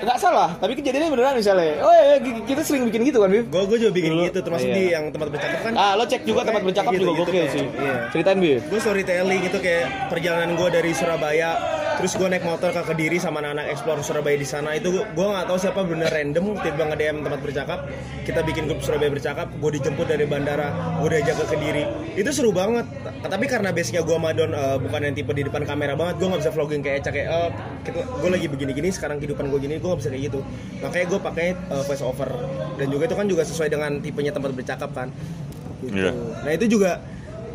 nggak salah. Tapi kejadiannya beneran misalnya. Oh ya, kita sering bikin gitu kan, Bib? Gue gue juga bikin Dulu. gitu, termasuk Iya. di yang tempat bercakap kan. Ah, lo cek juga tempat bercakap Gitu, juga gitu gokil kayak, sih. iya. Ceritain, Bib. gue storytelling itu kayak perjalanan gue dari Surabaya terus gue naik motor ke Kediri sama anak-anak explore Surabaya di sana. Itu gue nggak tahu siapa bener random tiba nge DM tempat bercakap. Kita bikin grup Surabaya bercakap gue dijemput dari bandara gue diajak ke Kediri. Itu seru banget. Tapi karena basicnya gue sama Don eh, bukan yang tipe di depan kamera banget gue nggak bisa vlogging kayak Eca kayak eh, kita- gue lagi begini-gini sekarang kehidupan gue gini gue nggak bisa kayak gitu. Makanya gue pakai eh, voice over. Dan juga itu kan juga sesuai dengan tipenya tempat bercakap kan. Gitu. Iya. Nah itu juga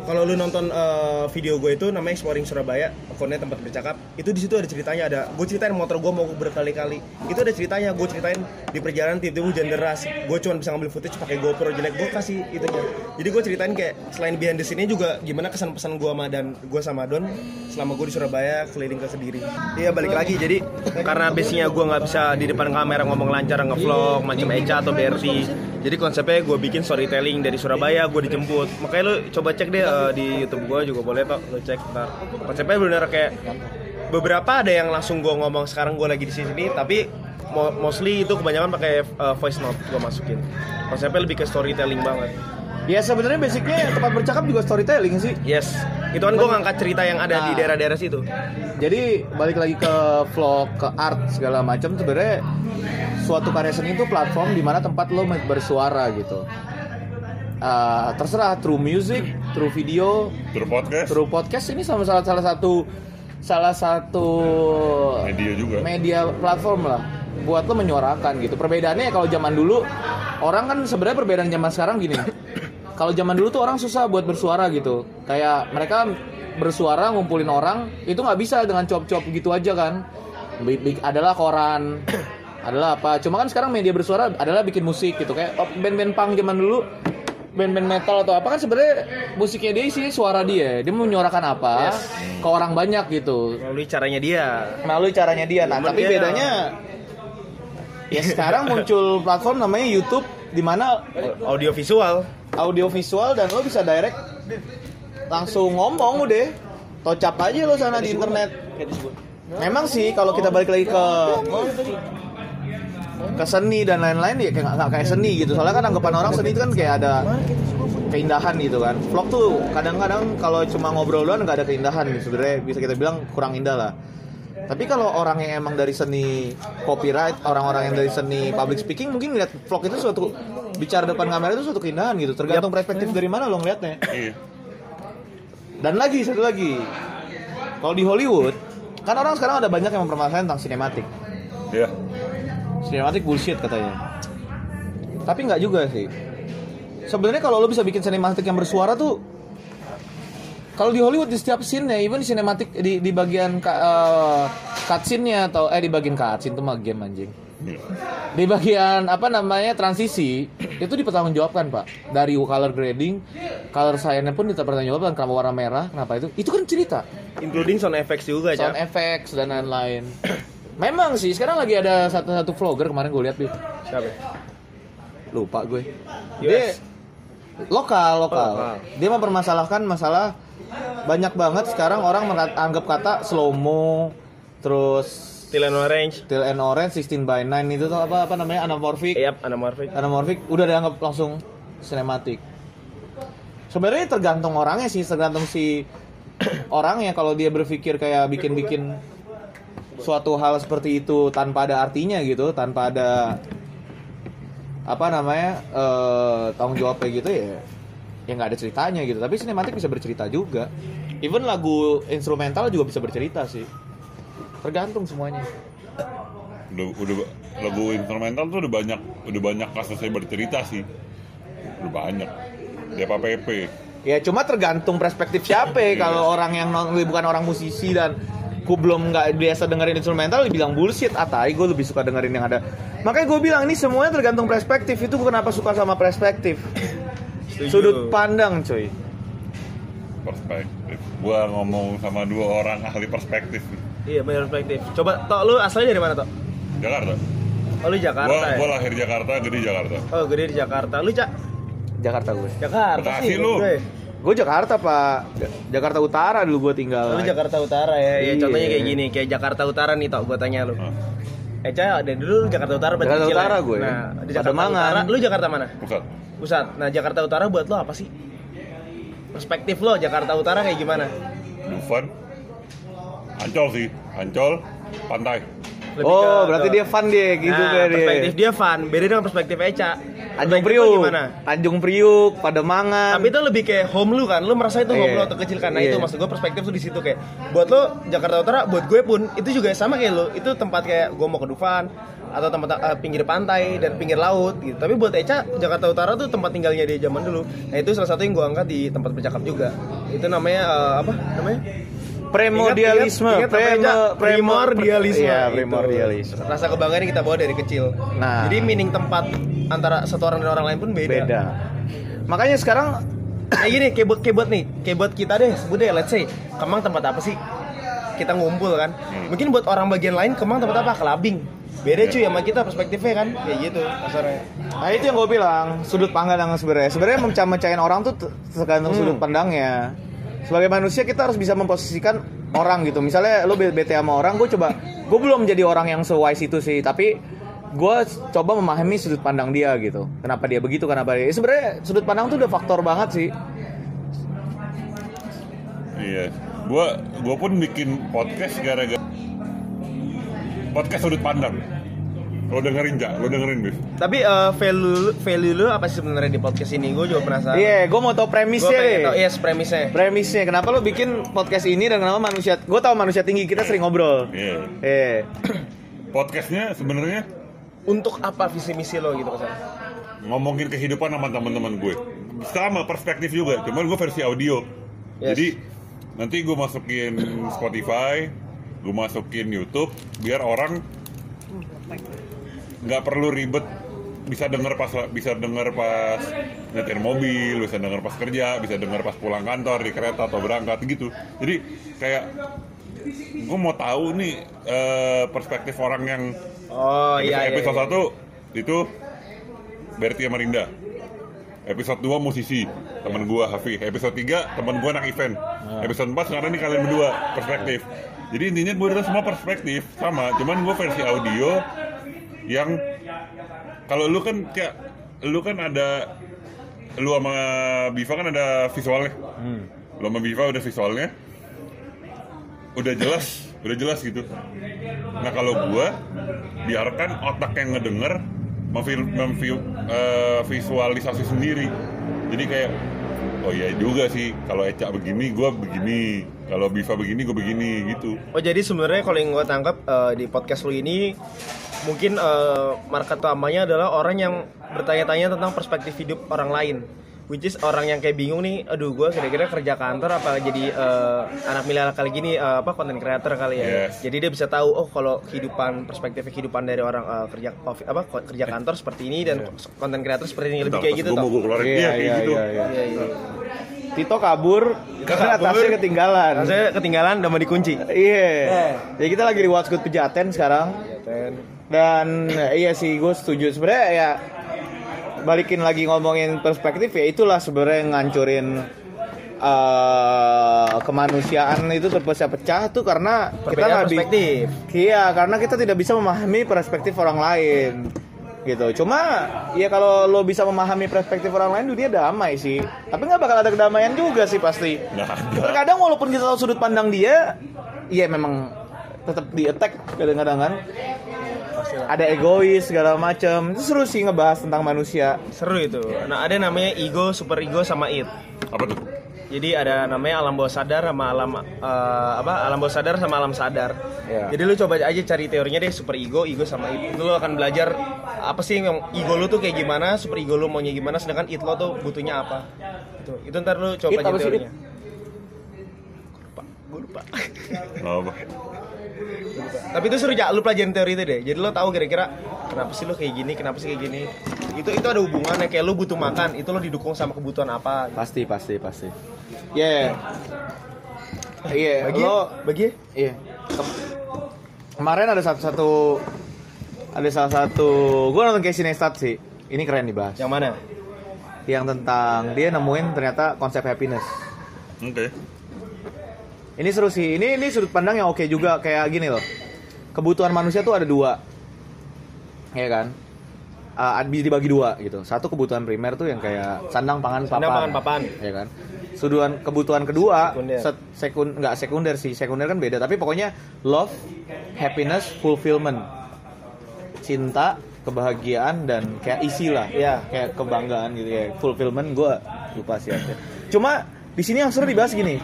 kalau lu nonton uh, video gue itu namanya Exploring Surabaya, akunnya tempat bercakap. Itu di situ ada ceritanya ada. Gue ceritain motor gue mau berkali-kali. Itu ada ceritanya. Gue ceritain di perjalanan tiba-tiba hujan deras. Gue cuma bisa ngambil footage pakai GoPro jelek. Gue kasih itunya. Jadi gue ceritain kayak selain behind the scene juga gimana kesan pesan gue sama dan gue sama Don selama gue di Surabaya keliling ke Kediri. Iya balik lagi. Jadi karena basicnya gue nggak bisa di depan kamera ngomong lancar ngevlog macam Eca atau Berti. Jadi konsepnya gue bikin storytelling dari Surabaya, gue dijemput. Makanya lu coba cek deh eh, di YouTube gue juga boleh pak, lu cek ntar. Konsepnya benar kayak beberapa ada yang langsung gue ngomong sekarang gue lagi di sini, tapi mo- mostly itu kebanyakan pakai eh, voice note gue masukin. Konsepnya lebih ke storytelling banget. Ya sebenarnya basicnya tempat bercakap juga storytelling sih. Yes, itu kan gue ngangkat cerita yang ada di Nah. daerah-daerah situ. Jadi balik lagi ke vlog, ke art segala macam sebenarnya suatu karya seni itu platform di mana tempat lo bersuara gitu. Ah, terserah through music, through video, Terus podcast through podcast ini sama salah salah satu salah satu media juga media platform lah buat lo menyuarakan gitu. Perbedaannya kalau zaman dulu orang kan sebenarnya perbedaan zaman sekarang gini. Kalau zaman dulu tuh orang susah buat bersuara gitu. Kayak mereka bersuara ngumpulin orang itu nggak bisa dengan cop-cop gitu aja kan. Adalah koran, adalah apa. Cuma kan sekarang media bersuara adalah bikin musik gitu kayak oh, band-band punk zaman dulu band-band metal atau apa kan sebenarnya musiknya dia isinya suara dia. Dia mau menyuarakan apa ke orang banyak gitu Melalui caranya dia. melalui caranya dia. Nah, Cuman tapi dia- bedanya ya sekarang muncul platform namanya YouTube di mana Audio visual. audio visual dan lo bisa direct langsung ngomong udah. Tocap aja lo sana di internet. Memang sih kalau kita balik lagi ke ke seni dan lain-lain ya kayak nggak- kayak seni gitu. Soalnya kan anggapan orang seni itu kan kayak ada keindahan gitu kan. Vlog tuh kadang-kadang kalau cuma ngobrol doang nggak ada keindahan gitu. Sebenarnya bisa kita bilang kurang indah lah. Tapi kalau orang yang emang dari seni copyright, orang-orang yang dari seni public speaking mungkin ngeliat vlog itu suatu bicara depan kamera itu suatu keindahan gitu. Tergantung perspektif dari mana lo ngeliatnya. iya Dan lagi satu lagi, kalau di Hollywood kan orang sekarang ada banyak yang mempermasalahkan tentang sinematik. iya Sinematik bullshit katanya. Tapi nggak juga sih. Sebenarnya kalau lo bisa bikin sinematik yang bersuara tuh kalau di Hollywood di setiap scene-nya, even di sinematik di di bagian ka, eh, cutscene-nya atau eh di bagian cutscene itu mah game anjing. Di bagian apa namanya transisi itu dipertanggungjawabkan pak dari color grading, color science pun dipertanggungjawabkan kenapa warna merah, kenapa itu? Itu kan cerita Including sound effects juga, sound Cak. effects dan lain-lain. Memang sih sekarang lagi ada satu-satu vlogger kemarin gue lihat Bif. Siapa? lupa gue. US. Dia lokal lokal. Oh, lokal. Dia mempermasalahkan masalah banyak banget sekarang orang mengat- anggap kata slow mo, terus Still and Orange. Till and Orange 16 by 9 itu tuh apa apa namanya anamorphic Yap, anamorphic. anamorphic udah dianggap langsung sinematik sebenarnya tergantung orangnya sih tergantung si orangnya kalau dia berpikir kayak bikin-bikin suatu hal seperti itu tanpa ada artinya gitu tanpa ada apa namanya eh tanggung jawab kayak gitu ya ya nggak ada ceritanya gitu. Tapi sinematik bisa bercerita juga. Even lagu instrumental juga bisa bercerita sih. Tergantung semuanya. Udah, udah lagu instrumental tuh udah banyak udah banyak kasusnya bercerita sih. Udah banyak. Di apa PP Ya cuma tergantung perspektif siapa. Ya. Kalau orang yang non, bukan orang musisi dan gue belum nggak biasa dengerin instrumental dibilang bullshit atai gue lebih suka dengerin yang ada makanya gue bilang ini semuanya tergantung perspektif itu gue kenapa suka sama perspektif Setuju. sudut pandang coy perspektif gua ngomong sama dua orang ahli perspektif. Iya, benar perspektif. Coba Tok, lu asalnya dari mana, Tok? Jakarta Oh, lu Jakarta gua, ya? gua lahir Jakarta gede Jakarta Oh, gede di Jakarta. Lu, Cak? Jakarta gue Jakarta Bekasi sih. lu. gue. Gue Jakarta pak Ja- Jakarta Utara dulu gue tinggal Lu Jakarta Utara ya. Ya, Iya. contohnya kayak gini, kayak Jakarta Utara nih, Tok, gua tanya lu. Ah, Eh, Cak, dari dulu lu Jakarta Utara berarti Jakarta kecil ya? Utara gue. Nah, di Jakarta Pademangan. Utara, lu Jakarta mana? pusat Pusat. Nah, Jakarta Utara buat lo apa sih? Perspektif lo Jakarta Utara kayak gimana? Dufan Ancol sih Ancol pantai Lebih oh ke- berarti ke- dia fun dia gitu nah, dia perspektif dia fun, beda dengan perspektif Eca. Tanjung Priuk gimana? Tanjung Priuk Pademangan Tapi itu lebih kayak home lu kan, lu merasa itu home Iya. lu atau kecil kan? Nah Iya. itu maksud gue perspektif tuh di situ kayak buat lo Jakarta Utara, buat gue pun itu juga sama kayak lo, itu tempat kayak gue mau ke Dufan atau tempat eh, pinggir pantai dan pinggir laut gitu. Tapi buat Eca Jakarta Utara tuh tempat tinggalnya dia zaman dulu. Nah itu salah satu yang gue angkat di tempat bercakap juga. Itu namanya eh, apa? Namanya? Primordialisme Ingat, ingat, primordialisme. Iya primordialisme Rasa kebanggaan yang kita bawa dari kecil. Nah. Jadi meaning tempat antara satu orang dan orang lain pun beda. beda makanya sekarang kayak gini kayak buat kayak buat nih kayak buat kita deh sebut deh let's say Kemang tempat apa sih kita ngumpul kan mungkin buat orang bagian lain Kemang tempat apa kelabing beda cuy sama kita perspektifnya kan kayak gitu kasarnya Nah itu yang gue bilang sudut pandang sebenarnya sebenarnya mencah-mencahin orang tuh tergantung Hmm. sudut pandangnya. Sebagai manusia kita harus bisa memposisikan orang gitu. Misalnya lo be- bete sama orang, gue coba gue belum jadi orang yang sewise itu sih, tapi gue coba memahami sudut pandang dia gitu. Kenapa dia begitu, kenapa dia. Sebenarnya sudut pandang tuh udah faktor banget sih. Iya, gua gua pun bikin podcast gara-gara podcast sudut pandang. Lo dengerin ja, lo dengerin Bif. tapi eh, value value lu apa sih sebenarnya di podcast ini gue juga penasaran Iya, gue mau tau gue premisnya pengen deh. tau yes premisnya Premisnya, kenapa lo bikin podcast ini dan kenapa manusia? Gue tau manusia tinggi kita sering ngobrol. Iya. Eh, Podcastnya sebenarnya untuk apa visi misi lo gitu ke sana ngomongin kehidupan sama teman-teman gue. Sama perspektif juga, cuman gue versi audio. Yes. Jadi nanti gue masukin Spotify, gue masukin YouTube, biar orang nggak perlu ribet bisa denger pas bisa denger pas nyetir mobil, bisa denger pas kerja, bisa denger pas pulang kantor di kereta atau berangkat gitu. Jadi kayak gue mau tahu nih eh, perspektif orang yang oh iya iya, episode iya. 1 itu Berti sama Rinda. Episode 2 musisi, teman gua Hafi. Episode 3 teman gua anak event. Episode 4 sekarang nih kalian berdua perspektif. Jadi intinya gue semua perspektif sama, cuman gua versi audio yang kalau lu kan kayak lu kan ada lu sama Biva kan ada visualnya. Lu sama Biva udah visualnya. Udah jelas, udah jelas gitu. Nah kalau gua biarkan otak yang ngedenger memvi- memvi- eh, visualisasi sendiri. Jadi kayak oh iya juga sih kalau Eca begini gua begini, kalau Biva begini gue begini gitu. Oh jadi sebenarnya kalau yang gue tangkap eh, di podcast lu ini mungkin eh, market utamanya adalah orang yang bertanya-tanya tentang perspektif hidup orang lain. Which is orang yang kayak bingung nih, aduh gue kira-kira kerja kantor apa jadi eh, anak milenial kali gini eh, apa konten creator kali ya. Yes. Jadi dia bisa tahu oh kalau kehidupan perspektif kehidupan dari orang eh, kerja apa kerja kantor seperti ini dan konten creator seperti ini lebih kayak gitu gua toh. mau gue keluarin Iya, iya, iya, gitu. iya, iya. Iya iya. Tito kabur karena kabur. tasnya ketinggalan. Saya ketinggalan udah mau dikunci. Iya. Ya kita lagi di Watchgood Pejaten sekarang. Dan ya, iya sih gue setuju sebenarnya ya balikin lagi ngomongin perspektif ya itulah sebenarnya yang ngancurin eh, kemanusiaan itu terpecah-pecah tuh karena kita Perbedaan nggak bi- perspektif. Iya, karena kita tidak bisa memahami perspektif orang lain. Gitu. Cuma ya kalau lo bisa memahami perspektif orang lain dunia damai sih. Tapi nggak bakal ada kedamaian juga sih pasti. Terkadang walaupun kita tahu sudut pandang dia, iya memang tetap di attack kadang-kadang kan. Ada egois segala macam. Itu seru sih ngebahas tentang manusia. Seru itu. Nah, ada namanya ego, super ego sama it. Apa tuh? Jadi ada namanya alam bawah sadar sama alam eh, apa? Alam bawah sadar sama alam sadar. Iya. Jadi lu coba aja cari teorinya deh super ego, ego sama it. Lu akan belajar apa sih yang ego lu tuh kayak gimana, super ego lu maunya gimana, sedangkan it lo tuh butuhnya apa. Itu. Itu ntar lu coba It aja teorinya. Lupa, gue lupa. Apa? Tapi itu seru ya, lu pelajarin teori itu deh. Jadi lu tahu kira-kira kenapa sih lu kayak gini, kenapa sih kayak gini. Itu itu ada hubungannya kayak lu butuh makan, itu lu didukung sama kebutuhan apa. Pasti, pasti, pasti. Iya. Iya, Bagi, lo bagi. Iya. Kem- Kemarin ada satu satu ada salah satu gue nonton Casey Neistat sih. Ini keren dibahas. Yang mana? Yang tentang dia nemuin ternyata konsep happiness. Oke. Ini seru sih. Ini ini sudut pandang yang oke juga kayak gini loh. Kebutuhan manusia tuh ada dua. Ya kan? Uh, dibagi dua gitu. Satu kebutuhan primer tuh yang kayak sandang pangan papan. Sandang, pangan, papan. Ya kan? Suduhan kebutuhan kedua Sekunder. sekun nggak sekunder sih. Sekunder kan beda, tapi pokoknya love, happiness, fulfillment. Cinta, kebahagiaan dan kayak isi lah. Iya. Kayak kebanggaan gitu ya. Fulfillment gua lupa sih artinya. Cuma di sini yang seru dibahas gini.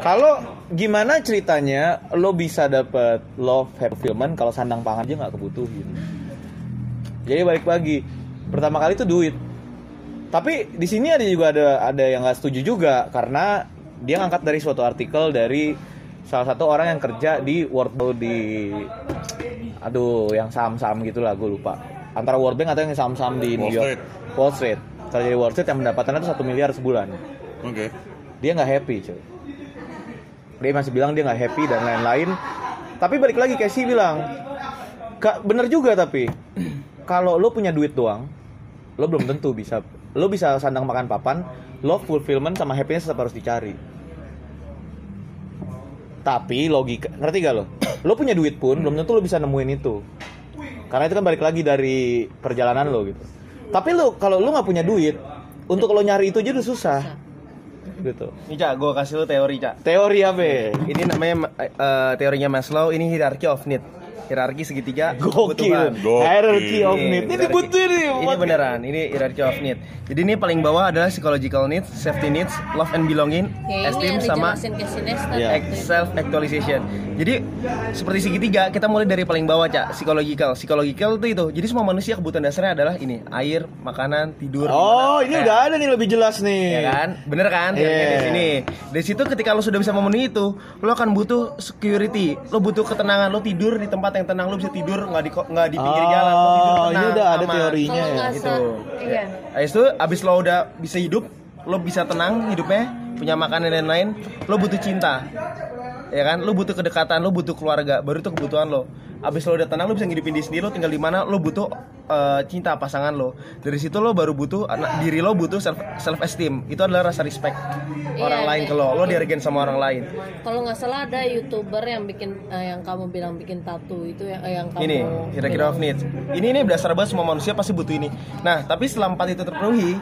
Kalau gimana ceritanya lo bisa dapet love fulfillment kalau sandang pangan aja nggak kebutuhin. Jadi balik lagi, pertama kali itu duit. Tapi di sini ada juga ada ada yang nggak setuju juga karena dia ngangkat dari suatu artikel dari salah satu orang yang kerja di World Bank di aduh yang saham-saham gitulah gue lupa antara World Bank atau yang saham-saham di New Wall York Street. Wall Street kerja di Wall Street yang pendapatannya itu satu miliar sebulan Oke. dia nggak happy cuy dia masih bilang dia nggak happy dan lain-lain. Tapi balik lagi Casey bilang Kak, bener juga tapi kalau lo punya duit doang lo belum tentu bisa lo bisa sandang makan papan love fulfillment sama happiness tetap harus dicari. Tapi logika ngerti gak lo? Lo punya duit pun belum tentu lo bisa nemuin itu. Karena itu kan balik lagi dari perjalanan lo gitu. Tapi lo kalau lo nggak punya duit untuk lo nyari itu aja udah susah gitu Ini Cak, gue kasih lu teori Cak. teori apa Ini namanya eh, teorinya Maslow, ini hierarchy of need. Hierarki segitiga gokil kebutuhan. Gokil. hierarchy of need ini dibutuhin nih Ini beneran, ini hierarchy of need. Jadi ini paling bawah adalah psychological needs, safety needs, love and belonging, Kayaknya esteem sama Iya. self actualization. Jadi seperti segitiga kita mulai dari paling bawah cak psychological. Psychological itu itu. Jadi semua manusia kebutuhan dasarnya adalah ini air, makanan, tidur. oh ini Nah, udah ada nih lebih jelas nih Ya kan, bener kan? Iya. Teorinya Di sini. Dari situ ketika lo sudah bisa memenuhi itu, lo akan butuh security, lo butuh ketenangan, lo tidur di tempat yang tenang, lo bisa tidur nggak di nggak di pinggir jalan, lo tidur oh tenang. ini udah ada aman. teorinya ya gitu. iya. Itu, abis lo udah bisa hidup, lo bisa tenang hidupnya, punya makanan dan lain-lain, lo butuh cinta. Ya kan, lo butuh kedekatan, lo butuh keluarga, baru itu kebutuhan lo. Abis lo udah tenang, lo bisa ngidupin diri sendiri, lo tinggal di mana, lo butuh eh, cinta pasangan lo. Dari situ lo baru butuh anak diri lo butuh self self esteem. Itu adalah rasa respect orang Iya, lain iya. ke lo, lo dihargain sama orang lain. Kalau nggak salah ada youtuber yang bikin eh, yang kamu bilang bikin tato itu yang, eh, yang kamu Ini kira-kira of needs. Ini ini dasar banget semua manusia pasti butuh ini. Nah, tapi setelah empat itu terpenuhi,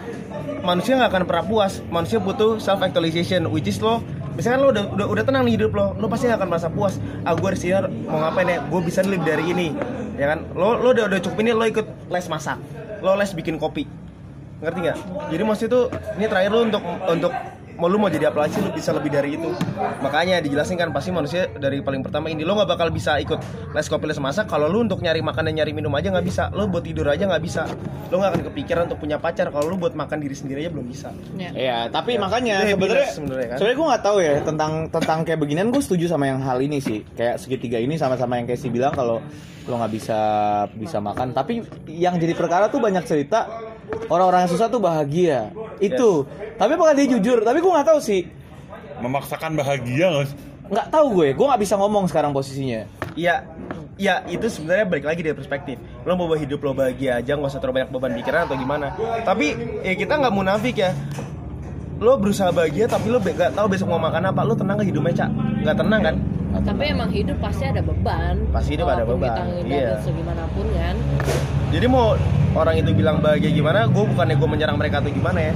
manusia nggak akan pernah puas. Manusia butuh self actualization, which is lo misalkan lo udah udah, udah tenang nih hidup lo, lo pasti akan merasa puas. Ah, gue sini mau ngapain ya? Gue bisa lebih dari ini, ya kan? Lo lo udah udah cukup ini, lo ikut les masak, lo les bikin kopi, ngerti nggak? Jadi maksud itu ini terakhir lo untuk untuk mau lu mau jadi apa lagi sih lu bisa lebih dari itu. Makanya dijelasin kan pasti manusia dari paling pertama ini lo nggak bakal bisa ikut les kopi les masak. Kalau lu untuk nyari makan dan nyari minum aja nggak bisa. Lo buat tidur aja nggak bisa. Lo nggak akan kepikiran untuk punya pacar. Kalau lu buat makan diri sendiri aja belum bisa. Ya. Iya, tapi makanya Itu sebenarnya sebenarnya kan? gue nggak tahu ya tentang tentang kayak beginian gue setuju sama yang hal ini sih. Kayak segitiga ini sama-sama yang Casey bilang kalau lo nggak bisa bisa makan. Tapi yang jadi perkara tuh banyak cerita orang-orang yang susah tuh bahagia. Itu. Tapi apakah dia jujur? Tapi gue nggak tahu sih. Memaksakan bahagia nggak nggak tahu gue. Gue nggak bisa ngomong sekarang posisinya. Iya, ya itu sebenarnya balik lagi dari perspektif. Lo mau bawa hidup lo bahagia aja, nggak usah terlalu banyak beban pikiran atau gimana. Tapi ya kita nggak munafik ya. Lo berusaha bahagia tapi lo nggak tahu besok mau makan apa. Lo tenang gak hidupnya cak. Nggak tenang kan? Tapi emang hidup pasti ada beban. Pasti hidup ada beban, kita iya. segimanapun kan. Jadi mau orang itu bilang bahagia gimana gue bukannya gue menyerang mereka atau gimana ya.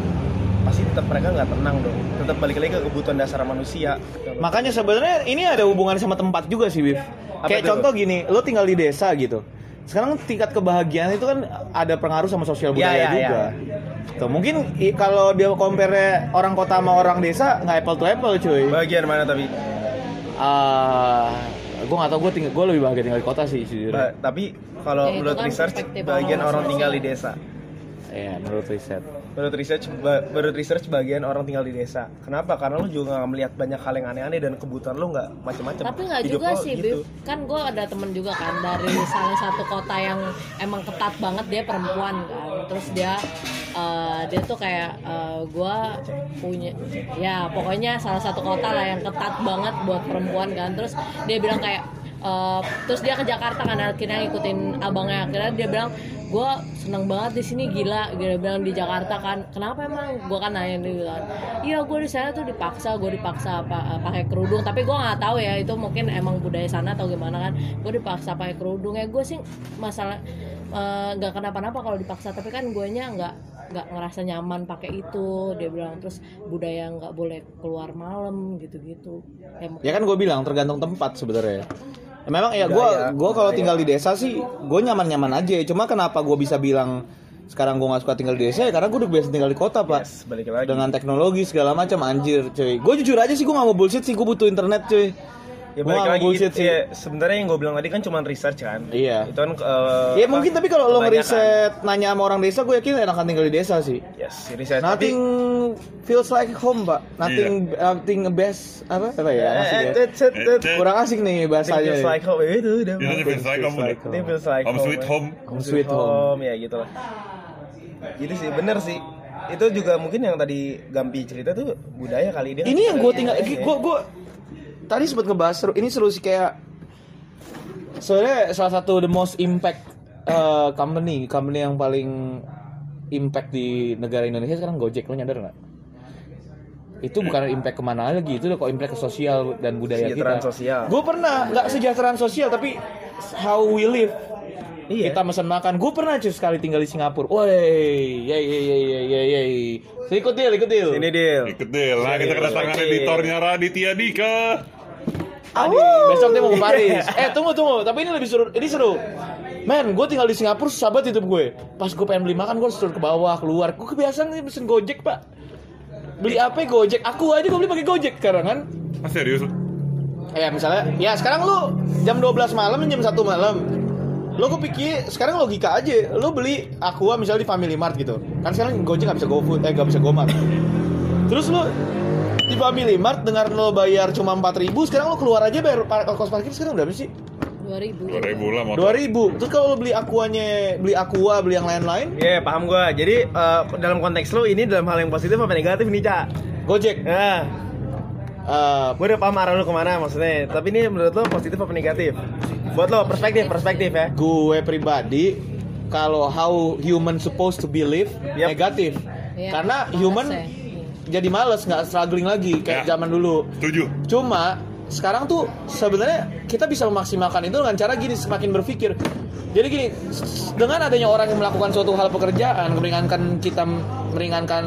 Pasti tetap mereka nggak tenang dong. Tetap balik lagi ke kebutuhan dasar manusia. Makanya sebenarnya ini ada hubungan sama tempat juga sih, Bif. Apa Kayak tuh? contoh gini, lo tinggal di desa gitu. Sekarang tingkat kebahagiaan itu kan ada pengaruh sama sosial Iya, budaya iya, juga. Tuh, mungkin i- kalau dia compare orang kota sama orang desa nggak apple to apple, cuy. bahagian mana tapi Ah, gue nggak tau gue tinggal gue lebih bahagia tinggal di kota sih sejujurnya. Ba- tapi kalau Ya, menurut kan research bagian orang orang tinggal di desa Iya, menurut riset. Menurut research menurut research bagian orang tinggal di desa. Kenapa? Karena lo juga nggak melihat banyak hal yang aneh-aneh dan kebutuhan lo nggak macam-macam tapi nggak juga lo sih gitu. Bif. Kan gue ada temen juga kan dari salah satu kota yang emang ketat banget dia perempuan kan. Terus dia eh, dia tuh kayak gue punya ya pokoknya salah satu kota lah yang ketat banget buat perempuan kan. Terus dia bilang kayak eh, terus dia ke Jakarta kan akhirnya ngikutin abangnya. Akhirnya dia bilang gue seneng banget di sini gila. Dia bilang di Jakarta kan. Kenapa emang? Gue kan nanya dia bilang iya gue di sana tuh dipaksa gue dipaksa apa pakai kerudung. Tapi gue nggak tahu ya itu mungkin emang budaya sana atau gimana kan. Gue dipaksa pakai kerudung. Ya gue sih masalah eh, nggak kenapa-napa kalau dipaksa. Tapi kan gue nya nggak nggak ngerasa nyaman pakai itu dia bilang. Terus budaya nggak boleh keluar malam gitu-gitu. Ya, Ya kan gue bilang tergantung tempat sebenarnya. Ya, Memang ya gue gue kalau tinggal di desa sih gue nyaman-nyaman aja. Cuma kenapa gue bisa bilang sekarang gue nggak suka tinggal di desa ya karena gue udah biasa tinggal di kota pak. Yes, balik lagi Dengan teknologi segala macam anjir cuy. Gue jujur aja sih gue nggak mau bullshit sih gue butuh internet cuy. Ya Gua balik lagi bullshit sih. ya, sebenarnya yang gue bilang tadi kan cuma research kan Iya. itu kan eh, Ya apa, mungkin tapi kalau lo ngeriset nanya sama orang desa gue yakin enakan tinggal di desa sih. yes research Nothing feels like home pak. Nothing nothing best apa apa ya? Eh, asik ya? eh, tet. Kurang asik nih bahasanya. Feels like home itu udah Itu feels like home. feels like Home sweet ya. home. Home sweet home. ya gitu lah gitu sih bener sih itu juga mungkin yang tadi Gampi cerita tuh budaya kali dia ini yang gue tinggal Iya. gue gue tadi sempat ngebahas seru ini seru sih kayak soalnya salah satu the most impact uh, company company yang paling impact di negara Indonesia sekarang Gojek. Lo nyadar nggak? Itu bukan impact ke mana lagi itu udah kok impact ke sosial dan budaya kita. sosial. gue pernah nggak sejahteraan sosial tapi how we live Iya. kita pesan makan gue pernah cuy sekali tinggal di Singapura woi ya ya ya ya ya ya ikut deal ikut deal ini deal Ikut deh lah kita kedatangan editornya Raditya Dika. Adi, besok dia mau ke Paris. Eh tunggu tunggu, tapi ini lebih seru. Ini seru. Men, gue tinggal di Singapura, sahabat hidup gue. Pas gue pengen beli makan, gue harus turun ke bawah, keluar. Gue kebiasaan nih pesen Gojek pak. Beli apa Gojek? Aku aja gue beli pakai Gojek sekarang kan. Ah, serius lu? Ya misalnya, ya sekarang lu jam 12 malam jam 1 malam. Lo gue pikir sekarang logika aja, lo beli Aqua misalnya di Family Mart gitu. Kan sekarang Gojek gak bisa GoFood, eh gak bisa GoMart. Terus lo di Family Mart dengan lo bayar cuma 4000 sekarang lo keluar aja bayar par- kos parkir sekarang berapa sih? 2000 Dua ribu lah motor. 2000. Terus kalau lo beli Aquanya, beli Aqua, beli yang lain-lain, Iya paham gua. Jadi eh, dalam konteks lo ini dalam hal yang positif apa negatif nih cak? Gojek. Nah, Eh, gue udah paham arah lo ke mana maksudnya. Tapi ini menurut lo positif apa negatif? Buat lo perspektif perspektif ya. gue pribadi kalau how human supposed to be live Yap. negatif. Iya, Karena human ya. jadi males nggak struggling lagi kayak Ya. zaman dulu. Setuju. Cuma sekarang tuh sebenarnya kita bisa memaksimalkan itu dengan cara gini semakin berpikir. Jadi gini, dengan adanya orang yang melakukan suatu hal pekerjaan, meringankan kita meringankan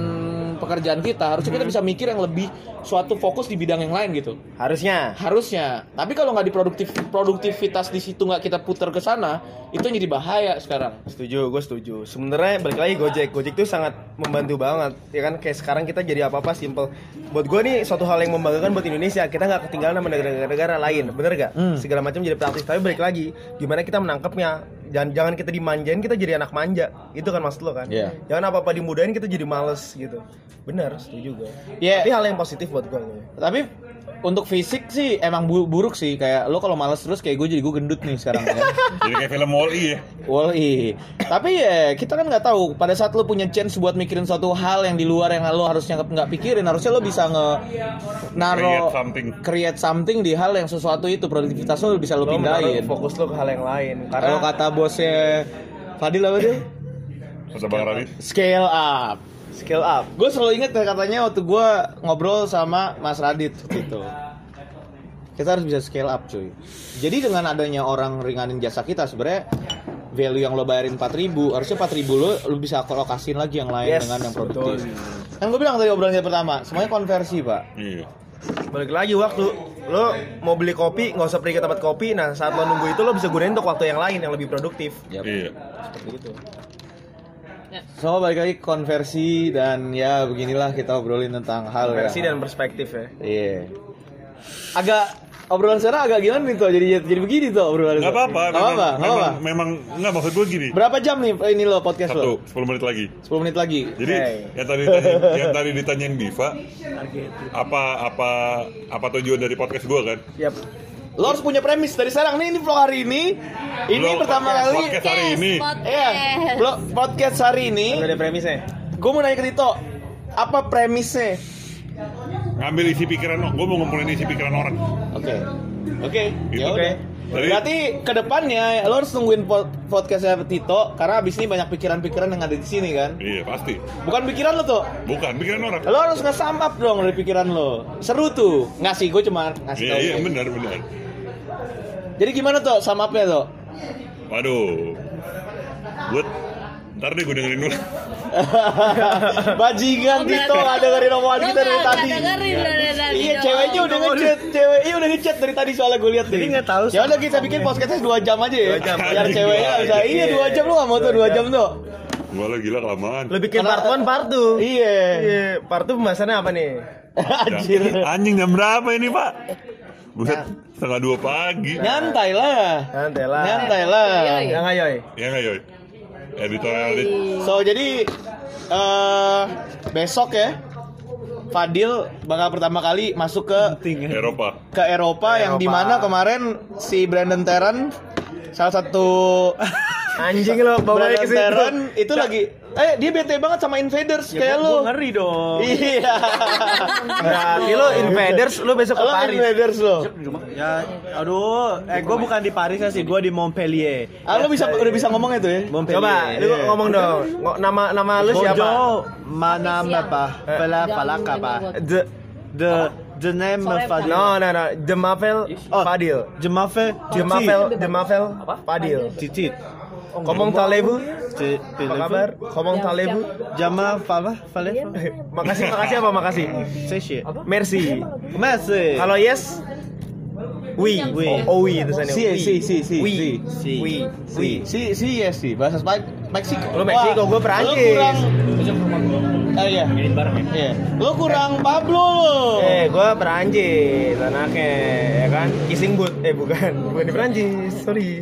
pekerjaan kita, harusnya kita bisa mikir yang lebih suatu fokus di bidang yang lain gitu. Harusnya. Harusnya. Tapi kalau nggak di produktif produktivitas di situ nggak kita putar ke sana, itu jadi bahaya sekarang. Setuju, gue setuju. Sebenarnya balik lagi Gojek, Gojek tuh sangat membantu banget. Ya kan kayak sekarang kita jadi apa apa simple. Buat gue nih suatu hal yang membanggakan buat Indonesia. Kita nggak ketinggalan sama negara-negara lain, bener gak? Hmm. Segala macam jadi praktis. Tapi balik lagi, gimana kita menangkapnya? Jangan jangan kita dimanjain, kita jadi anak manja. Itu kan maksud lo kan? Iya. Jangan apa apa dimudahin kita jadi males gitu. Bener, setuju gue. Iya. Tapi hal yang positif buat gue. Tapi untuk fisik sih emang bu- buruk sih kayak lo kalau males terus kayak gue jadi gue gendut nih sekarang ya. Jadi kayak film Wall-E ya. Wall-E. Tapi ya kita kan nggak tahu pada saat lo punya chance buat mikirin suatu hal yang di luar yang lo harusnya nggak pikirin harusnya lo bisa nge naro Create something. create something di hal yang sesuatu itu produktivitas lo bisa lo Lo pindahin. fokus lo ke hal yang lain. Kalau Karena kata bosnya Fadil apa dia? Kata Bang Radit. Scale up. Scale up. Gue selalu inget katanya waktu gue ngobrol sama Mas Radit gitu. Kita harus bisa scale up cuy. Jadi dengan adanya orang ringanin jasa kita sebenarnya value yang lo bayarin 4000 harusnya 4000 lo lo bisa alokasin lagi yang lain Yes, dengan yang produktif. betul. Kan gue bilang tadi obrolan kita pertama, semuanya konversi pak. Iya. Balik lagi waktu lo mau beli kopi nggak usah pergi ke tempat kopi. Nah saat lo nunggu itu lo bisa gunain untuk waktu yang lain yang lebih produktif. Iya. Seperti itu. Semua balik lagi konversi dan ya beginilah kita obrolin tentang hal Versi yang dan perspektif ya. Iya. Agak obrolan sekarang agak gimana nih tuh jadi jadi begini tuh obrolan. Nggak apa-apa. Nggak apa-apa. memang-. Memang, memang nggak maksud gue gini. Berapa jam nih ini lo podcast Satu, lo? 10 menit lagi. 10 menit lagi. Jadi Hey. yang tadi ditanyain, yang tadi ditanyain Diva, apa apa apa tujuan dari podcast gue kan? Yap. Lo harus punya premis dari sekarang nih ini vlog hari ini. Ini Vlog pertama podcast- kali. podcast hari ini. Iya, vlog podcast hari ini. Udah ada premisnya. Gue mau nanya ke Tito, apa premisnya? Ngambil isi pikiran, gue mau ngumpulin isi pikiran orang. Oke, oke, Gitu. ya Oke. udah. Jadi- Berarti ke depannya lo harus nungguin pod- podcastnya Tito karena abis ini banyak pikiran-pikiran yang ada di sini kan. Iya pasti. Bukan pikiran lo tuh, Bukan pikiran orang. lo harus nge-sum up dong dari pikiran lo. Seru tuh, nggak sih? Gue cuma ngasih Iya tau. iya aja. benar benar. Jadi gimana tuh sum up-nya tuh? Waduh. Buat ntar deh gue dengerin dulu. Bajingan Oh, Tito berarti- nggak dengerin omongan kita dari tadi. Iya ceweknya udah ngechat, ceweknya udah ngechat dari tadi soalnya gue lihat Jadi nggak tahu Ya udah kita bikin podcastnya 2 jam aja ya. Dua jam. Biar ceweknya Dua bisa. jam. Iya 2 jam lu nggak mau tuh 2 jam tuh. Gue lah gila kelamaan. Lo bikin part 1, part 2. Iya. Iya, part 2 pembahasannya apa nih? Anjir. Anjing jam berapa ini pak? Buset, setengah dua pagi. Nyantai lah. Santai lah. Nyantai lah. Iya, iya. Yang ayo. Ya nggak Yoy? Editorial di So jadi eh besok ya Fadil bakal pertama kali masuk ke Eropa. ke Eropa, yang Eropa. di mana kemarin si Brandon Terran salah satu Anjing lo bawa ke situ. Itu lagi eh dia bete banget sama invaders kayak lu. Gua ngeri dong. Iya. Berarti lo invaders lo besok ke Lo Paris. invaders lo. Ya, aduh, eh gue bukan di Paris sih, gue di Montpellier. Ah, lo bisa udah bisa ngomong itu ya? Montpellier. Coba lu Iya. ngomong dong. Nama nama lu siapa? Bojo, mana apa? Eh. Pala Jangan palaka apa? The The the name of Fadil. No, no, no. Jemavel Oh, Fadil. Jemafe. Jemavel Jemavel Fadil. Cicit. Komong talebu. Ci- Apa kabar? Komong talebu. Jama Fava Fale. Makasih, makasih apa makasih? Seshi. Merci. Masih. Kalau yes, we, We. oh we tulisannya. Si we. si si si We. si. Si. We. Si si si yes si bahasa Spa- Meksiko. Lu Meksiko, gua Perancis. Lu kurang Ah iya. Iya. Lu kurang Pablo lo. Eh, gua Perancis anaknya, ya kan? Kissing boot. Eh, bukan. Bukan di Perancis. Sorry.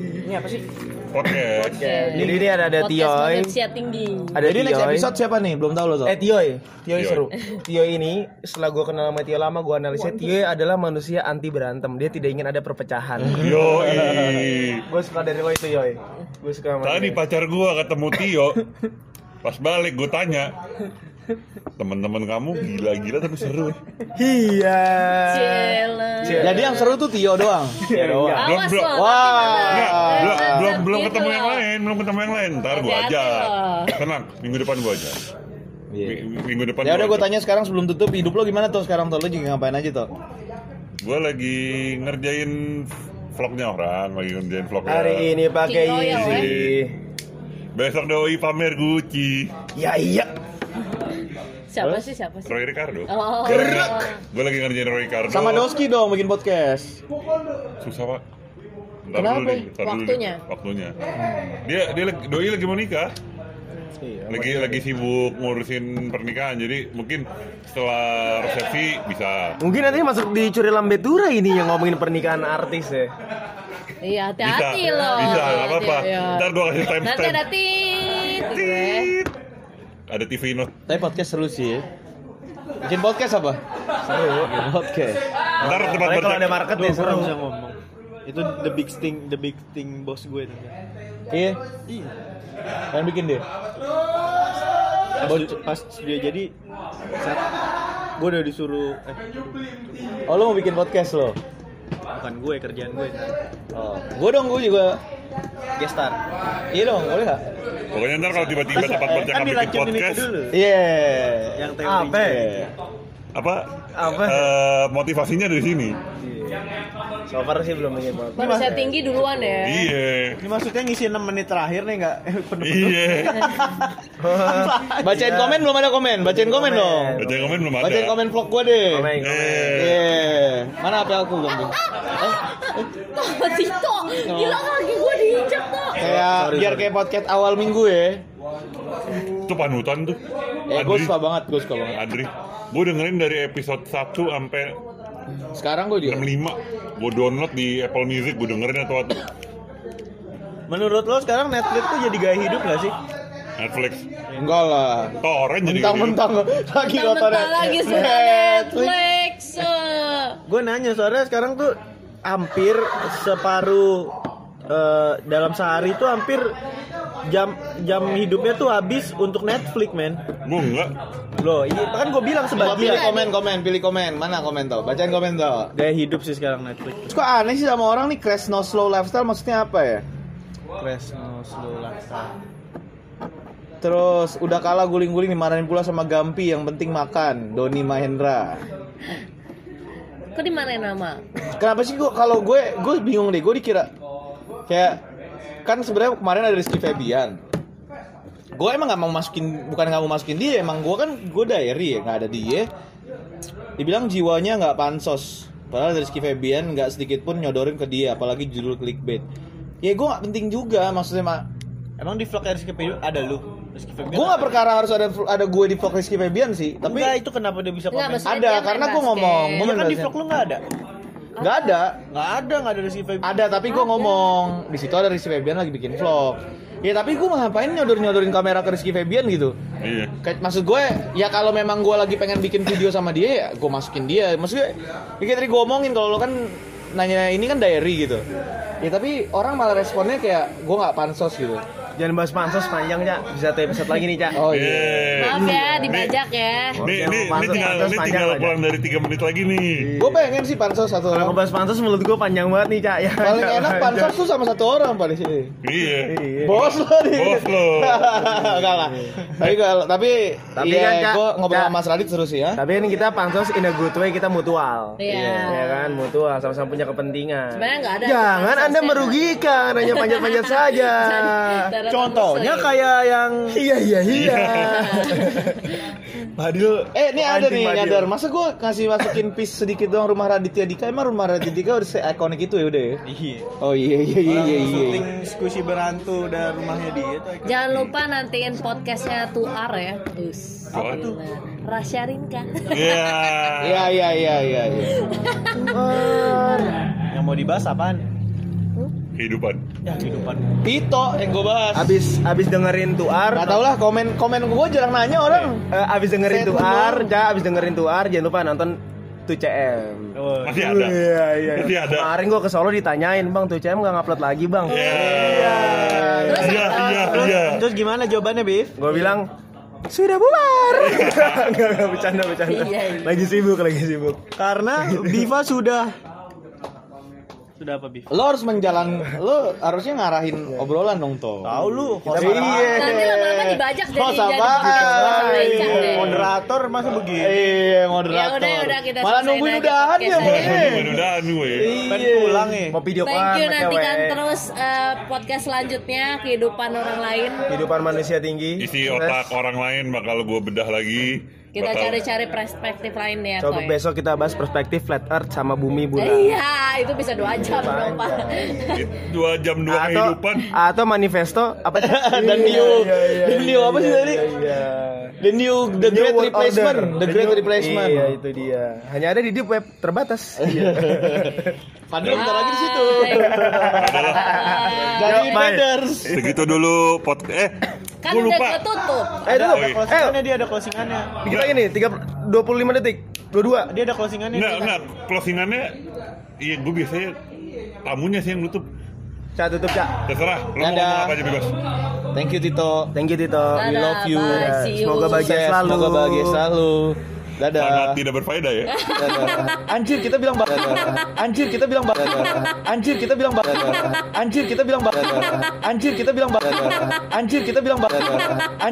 Podcast. Jadi ini ada ada Podcast Tioy. tinggi. Ada Jadi next Tioy. episode siapa nih? Belum tahu lo tuh. Eh Tioy, Tioy Tioy. seru. Tioy ini setelah gue kenal sama Tio lama, gue analisnya Tioy adalah manusia anti berantem. Dia tidak ingin ada perpecahan. Yo, gue suka dari lo itu Yoy. Gue suka sama tadi dia. pacar gua ketemu Tio. Pas balik gue tanya, teman-teman kamu gila-gila tapi seru. Iya. Cila. Cila. Jadi yang seru tuh Tio doang. Iya doang. Belum, Awas belum. Wah. Eh, belum eh, belum eh, belum ketemu yang lain, belum ketemu yang lain. Ntar gua aja. Tenang, minggu depan gua aja. Iya. Mi- Minggu depan. Ya udah gue ajak. tanya sekarang sebelum tutup hidup lo gimana tuh sekarang tuh lo juga ngapain aja tuh? Gua lagi ngerjain vlognya orang, lagi ngerjain vlognya. Hari ini pakai Easy. Besok doi pamer Gucci. Ya iya. Siapa sih siapa sih? Roy Ricardo. Oh. Gue lagi ngerjain Roy Ricardo. Sama Doski dong bikin podcast. Susah pak. Ntar Kenapa? dulu nih, ntar dulu nih. Waktunya? Waktunya. Dia dia lagi- doi lagi mau nikah. Lagi lagi sibuk ngurusin pernikahan. Jadi mungkin setelah resepsi bisa. Mungkin nanti masuk di Curi Lambetura ini yang ngomongin pernikahan artis ya. Iya Bisa. hati-hati loh. Bisa, nggak apa-apa. Iya. Ntar gua kasih Nanti timestamp. ada tit. Ada TV Note. Tapi podcast seru sih ya. Bikin podcast apa? Seru. Podcast. Ntar tempat Tapi kalau ada market nih kurang seru. bisa ngomong. Itu the big thing, the big thing bos gue itu. Iya. Iya. Yang bikin dia. Pas, pas dia jadi saat gue udah disuruh eh Oh lo mau bikin podcast lo? bukan gue kerjaan gue Oh, gue dong gue juga gestar. Iya dong, boleh nggak? Pokoknya ntar kalau tiba-tiba tempat Kan bercakap bikin podcast. Iya. Yang teori. Apa? apa? Apa? eh, motivasinya dari sini. So far sih belum ingin banget. Manusia tinggi duluan ya. Iya. Ini maksudnya ngisi 6 menit terakhir nih enggak penuh-penuh. Iya. Bacain komen belum ada komen, bacain komen dong. Baca komen belum ada. Bacain komen vlog gue deh. Komen. Eh, Iya. Mana HP aku belum tuh? Tuh, Tito, gila kaki gue diinjak tuh. Kayak biar kayak podcast awal minggu ya. itu panutan tuh. Eh, gue suka banget, gue suka banget. Adri. Gue dengerin dari episode 1 sampai Sekarang gue juga. 65. Gue download di Apple Music, gue dengerin atau atau Menurut lo sekarang Netflix tuh jadi gaya hidup gak sih? Netflix. Enggak lah. Torrent jadi Mentang-mentang lagi Mentang-mentang kotornya. lagi sudah Netflix. Gue nanya soalnya sekarang tuh hampir separuh eh, dalam sehari tuh hampir jam jam hidupnya tuh habis untuk Netflix men Gue enggak. loh ini kan gue bilang Coba pilih sebagian komen, komen, pilih komen. Mana komen tuh? Bacain komen tuh. gaya hidup sih sekarang Netflix Terus Kok aneh sih sama orang nih crash no slow lifestyle maksudnya apa ya? crash no slow lifestyle Terus udah kalah guling-guling dimarahin pula sama Gampi yang penting makan Doni Mahendra. Kok dimarahin nama? Kenapa sih gua kalau gue gue bingung deh gue dikira kayak kan sebenarnya kemarin ada Rizky Febian. Gue emang nggak mau masukin bukan nggak mau masukin dia emang gue kan gue diary ya nggak ada dia. Dibilang jiwanya nggak pansos. Padahal Rizky Febian nggak sedikit pun nyodorin ke dia apalagi judul clickbait. Ya gue nggak penting juga maksudnya mak. emang di vlog Rizky Febian ada lu Rizky Febian Gue nggak perkara harus ada ada gue di vlog Rizky Febian sih. tapi Tapi itu kenapa dia bisa Enggak, komen maksudnya ada karena gue ngomong. Gue main kan di vlog lu nggak ada nggak ada. nggak ada nggak ada Rizky Febian Ada tapi gue ngomong di situ ada Rizky Febian lagi bikin vlog. Ya tapi gue ngapain nyodor nyodorin kamera ke Rizky Febian gitu? Iya. Kayak maksud gue ya kalau memang gue lagi pengen bikin video sama dia ya gue masukin dia. Maksudnya ya kayak tadi gue omongin kalau lo kan nanya ini kan diary gitu. Ya tapi orang malah responnya kayak gue nggak pansos gitu. Jangan bahas pansos panjang, Cak. Bisa satu episode lagi nih, Cak. Oh iya. Maaf ya, dibajak ya. Nih, nih, ini Pansos- tinggal, ini tinggal kurang dari 3 menit lagi nih. Gue pengen sih pansos satu Kalau orang. ngebahas pansos menurut gue panjang banget nih, Cak. Ya, Paling enak pansos tuh sama satu orang pada sini. Iya. Bos lo nih. Bos lo. Enggak lah. Tapi kalau tapi Tapi iya, kan, gue ngobrol sama Mas Radit terus ya. Tapi kan kita pansos in a good way, kita mutual. Iya. Ya kan, mutual sama-sama punya kepentingan. Sebenarnya nggak ada Jangan Anda merugikan, hanya panjat-panjat saja. Darah Contohnya terus kayak yang iya iya iya. Padil. Eh, ini ada nih nyadar. Masa gue ngasih masukin piece sedikit doang rumah Raditya Dika. Emang rumah Raditya Dika udah se-ikonik itu ya udah ya? iya Oh iya iya iya iya. iya. syuting skusi berantu dan rumahnya dia tuh Jangan lupa nantiin podcastnya Tuar ya. Us. Apa tuh? Rasya Rinka. Iya. Iya iya iya iya. iya. yang mau dibahas apaan Kehidupan. ya kehidupan Tito yang gue bahas. Abis abis dengerin tuar, Gak tau lah komen komen gue jarang nanya orang. eh, abis dengerin Saya tuar. Cak, abis dengerin tuar jangan lupa nonton 2CM. oh, Masih ada. Iya iya. Masih ada. Kemarin gua ke Solo ditanyain, "Bang, 2CM nggak ngupload lagi, Bang?" Iya. Terus Iya, apa? iya, terus, iya. terus gimana jawabannya Bif Gua bilang, "Sudah bubar." Enggak, enggak bercanda, bercanda. Iya, iya. Lagi sibuk, lagi sibuk. karena Biva sudah sudah apa Bif Lo harus menjalan, lo harusnya ngarahin obrolan dong toh. tahu lu host Iya. Nanti lama-lama dibajak jadi Host jadi jadi becak deh. moderator masa begini Iya moderator. Ya udah, udah, kita Malah selesaiin nungguin udahan ya gue. Mudah-mudahan gue. pengen Iya. pulang nih Mau video Thank call you sama nantikan terus eh, podcast selanjutnya kehidupan orang lain. Kehidupan manusia tinggi. Isi otak orang lain bakal gue bedah lagi. Kita cari-cari perspektif lain ya, Coba Koy. besok kita bahas perspektif flat earth sama bumi bulan. Iya, itu bisa dua jam dong, Pak. dua jam dua Atau, kehidupan. atau manifesto apa? Dan new, the new apa sih tadi? Iya. The new, the New great world replacement, order. the great new- replacement. Iya, itu dia. Hanya ada di deep web terbatas. Padahal bentar lagi di situ. Jadi. Segitu dulu pot eh Kan udah lupa. ketutup. eh, dulu. Eh, closingannya dia ada closingannya lagi nih, 3 25 detik. Dua-dua. dia ada closingannya Enggak, enggak, closingannya Iya, gue biasanya tamunya sih yang nutup. Cak tutup, Cak. Terserah, lo mau ngomong apa aja bebas. Thank you Tito. Thank you, Tito. Dadah, love you. Semoga bahagia selalu. Semoga bahagia selalu. Dadah. sangat tidak berfaedah ya. Dadah. Anjir kita bilang ba- Anjir kita bilang ba- Anjir kita bilang ba- Anjir kita bilang ba- Anjir kita bilang ba- Anjir kita bilang ba- Anjir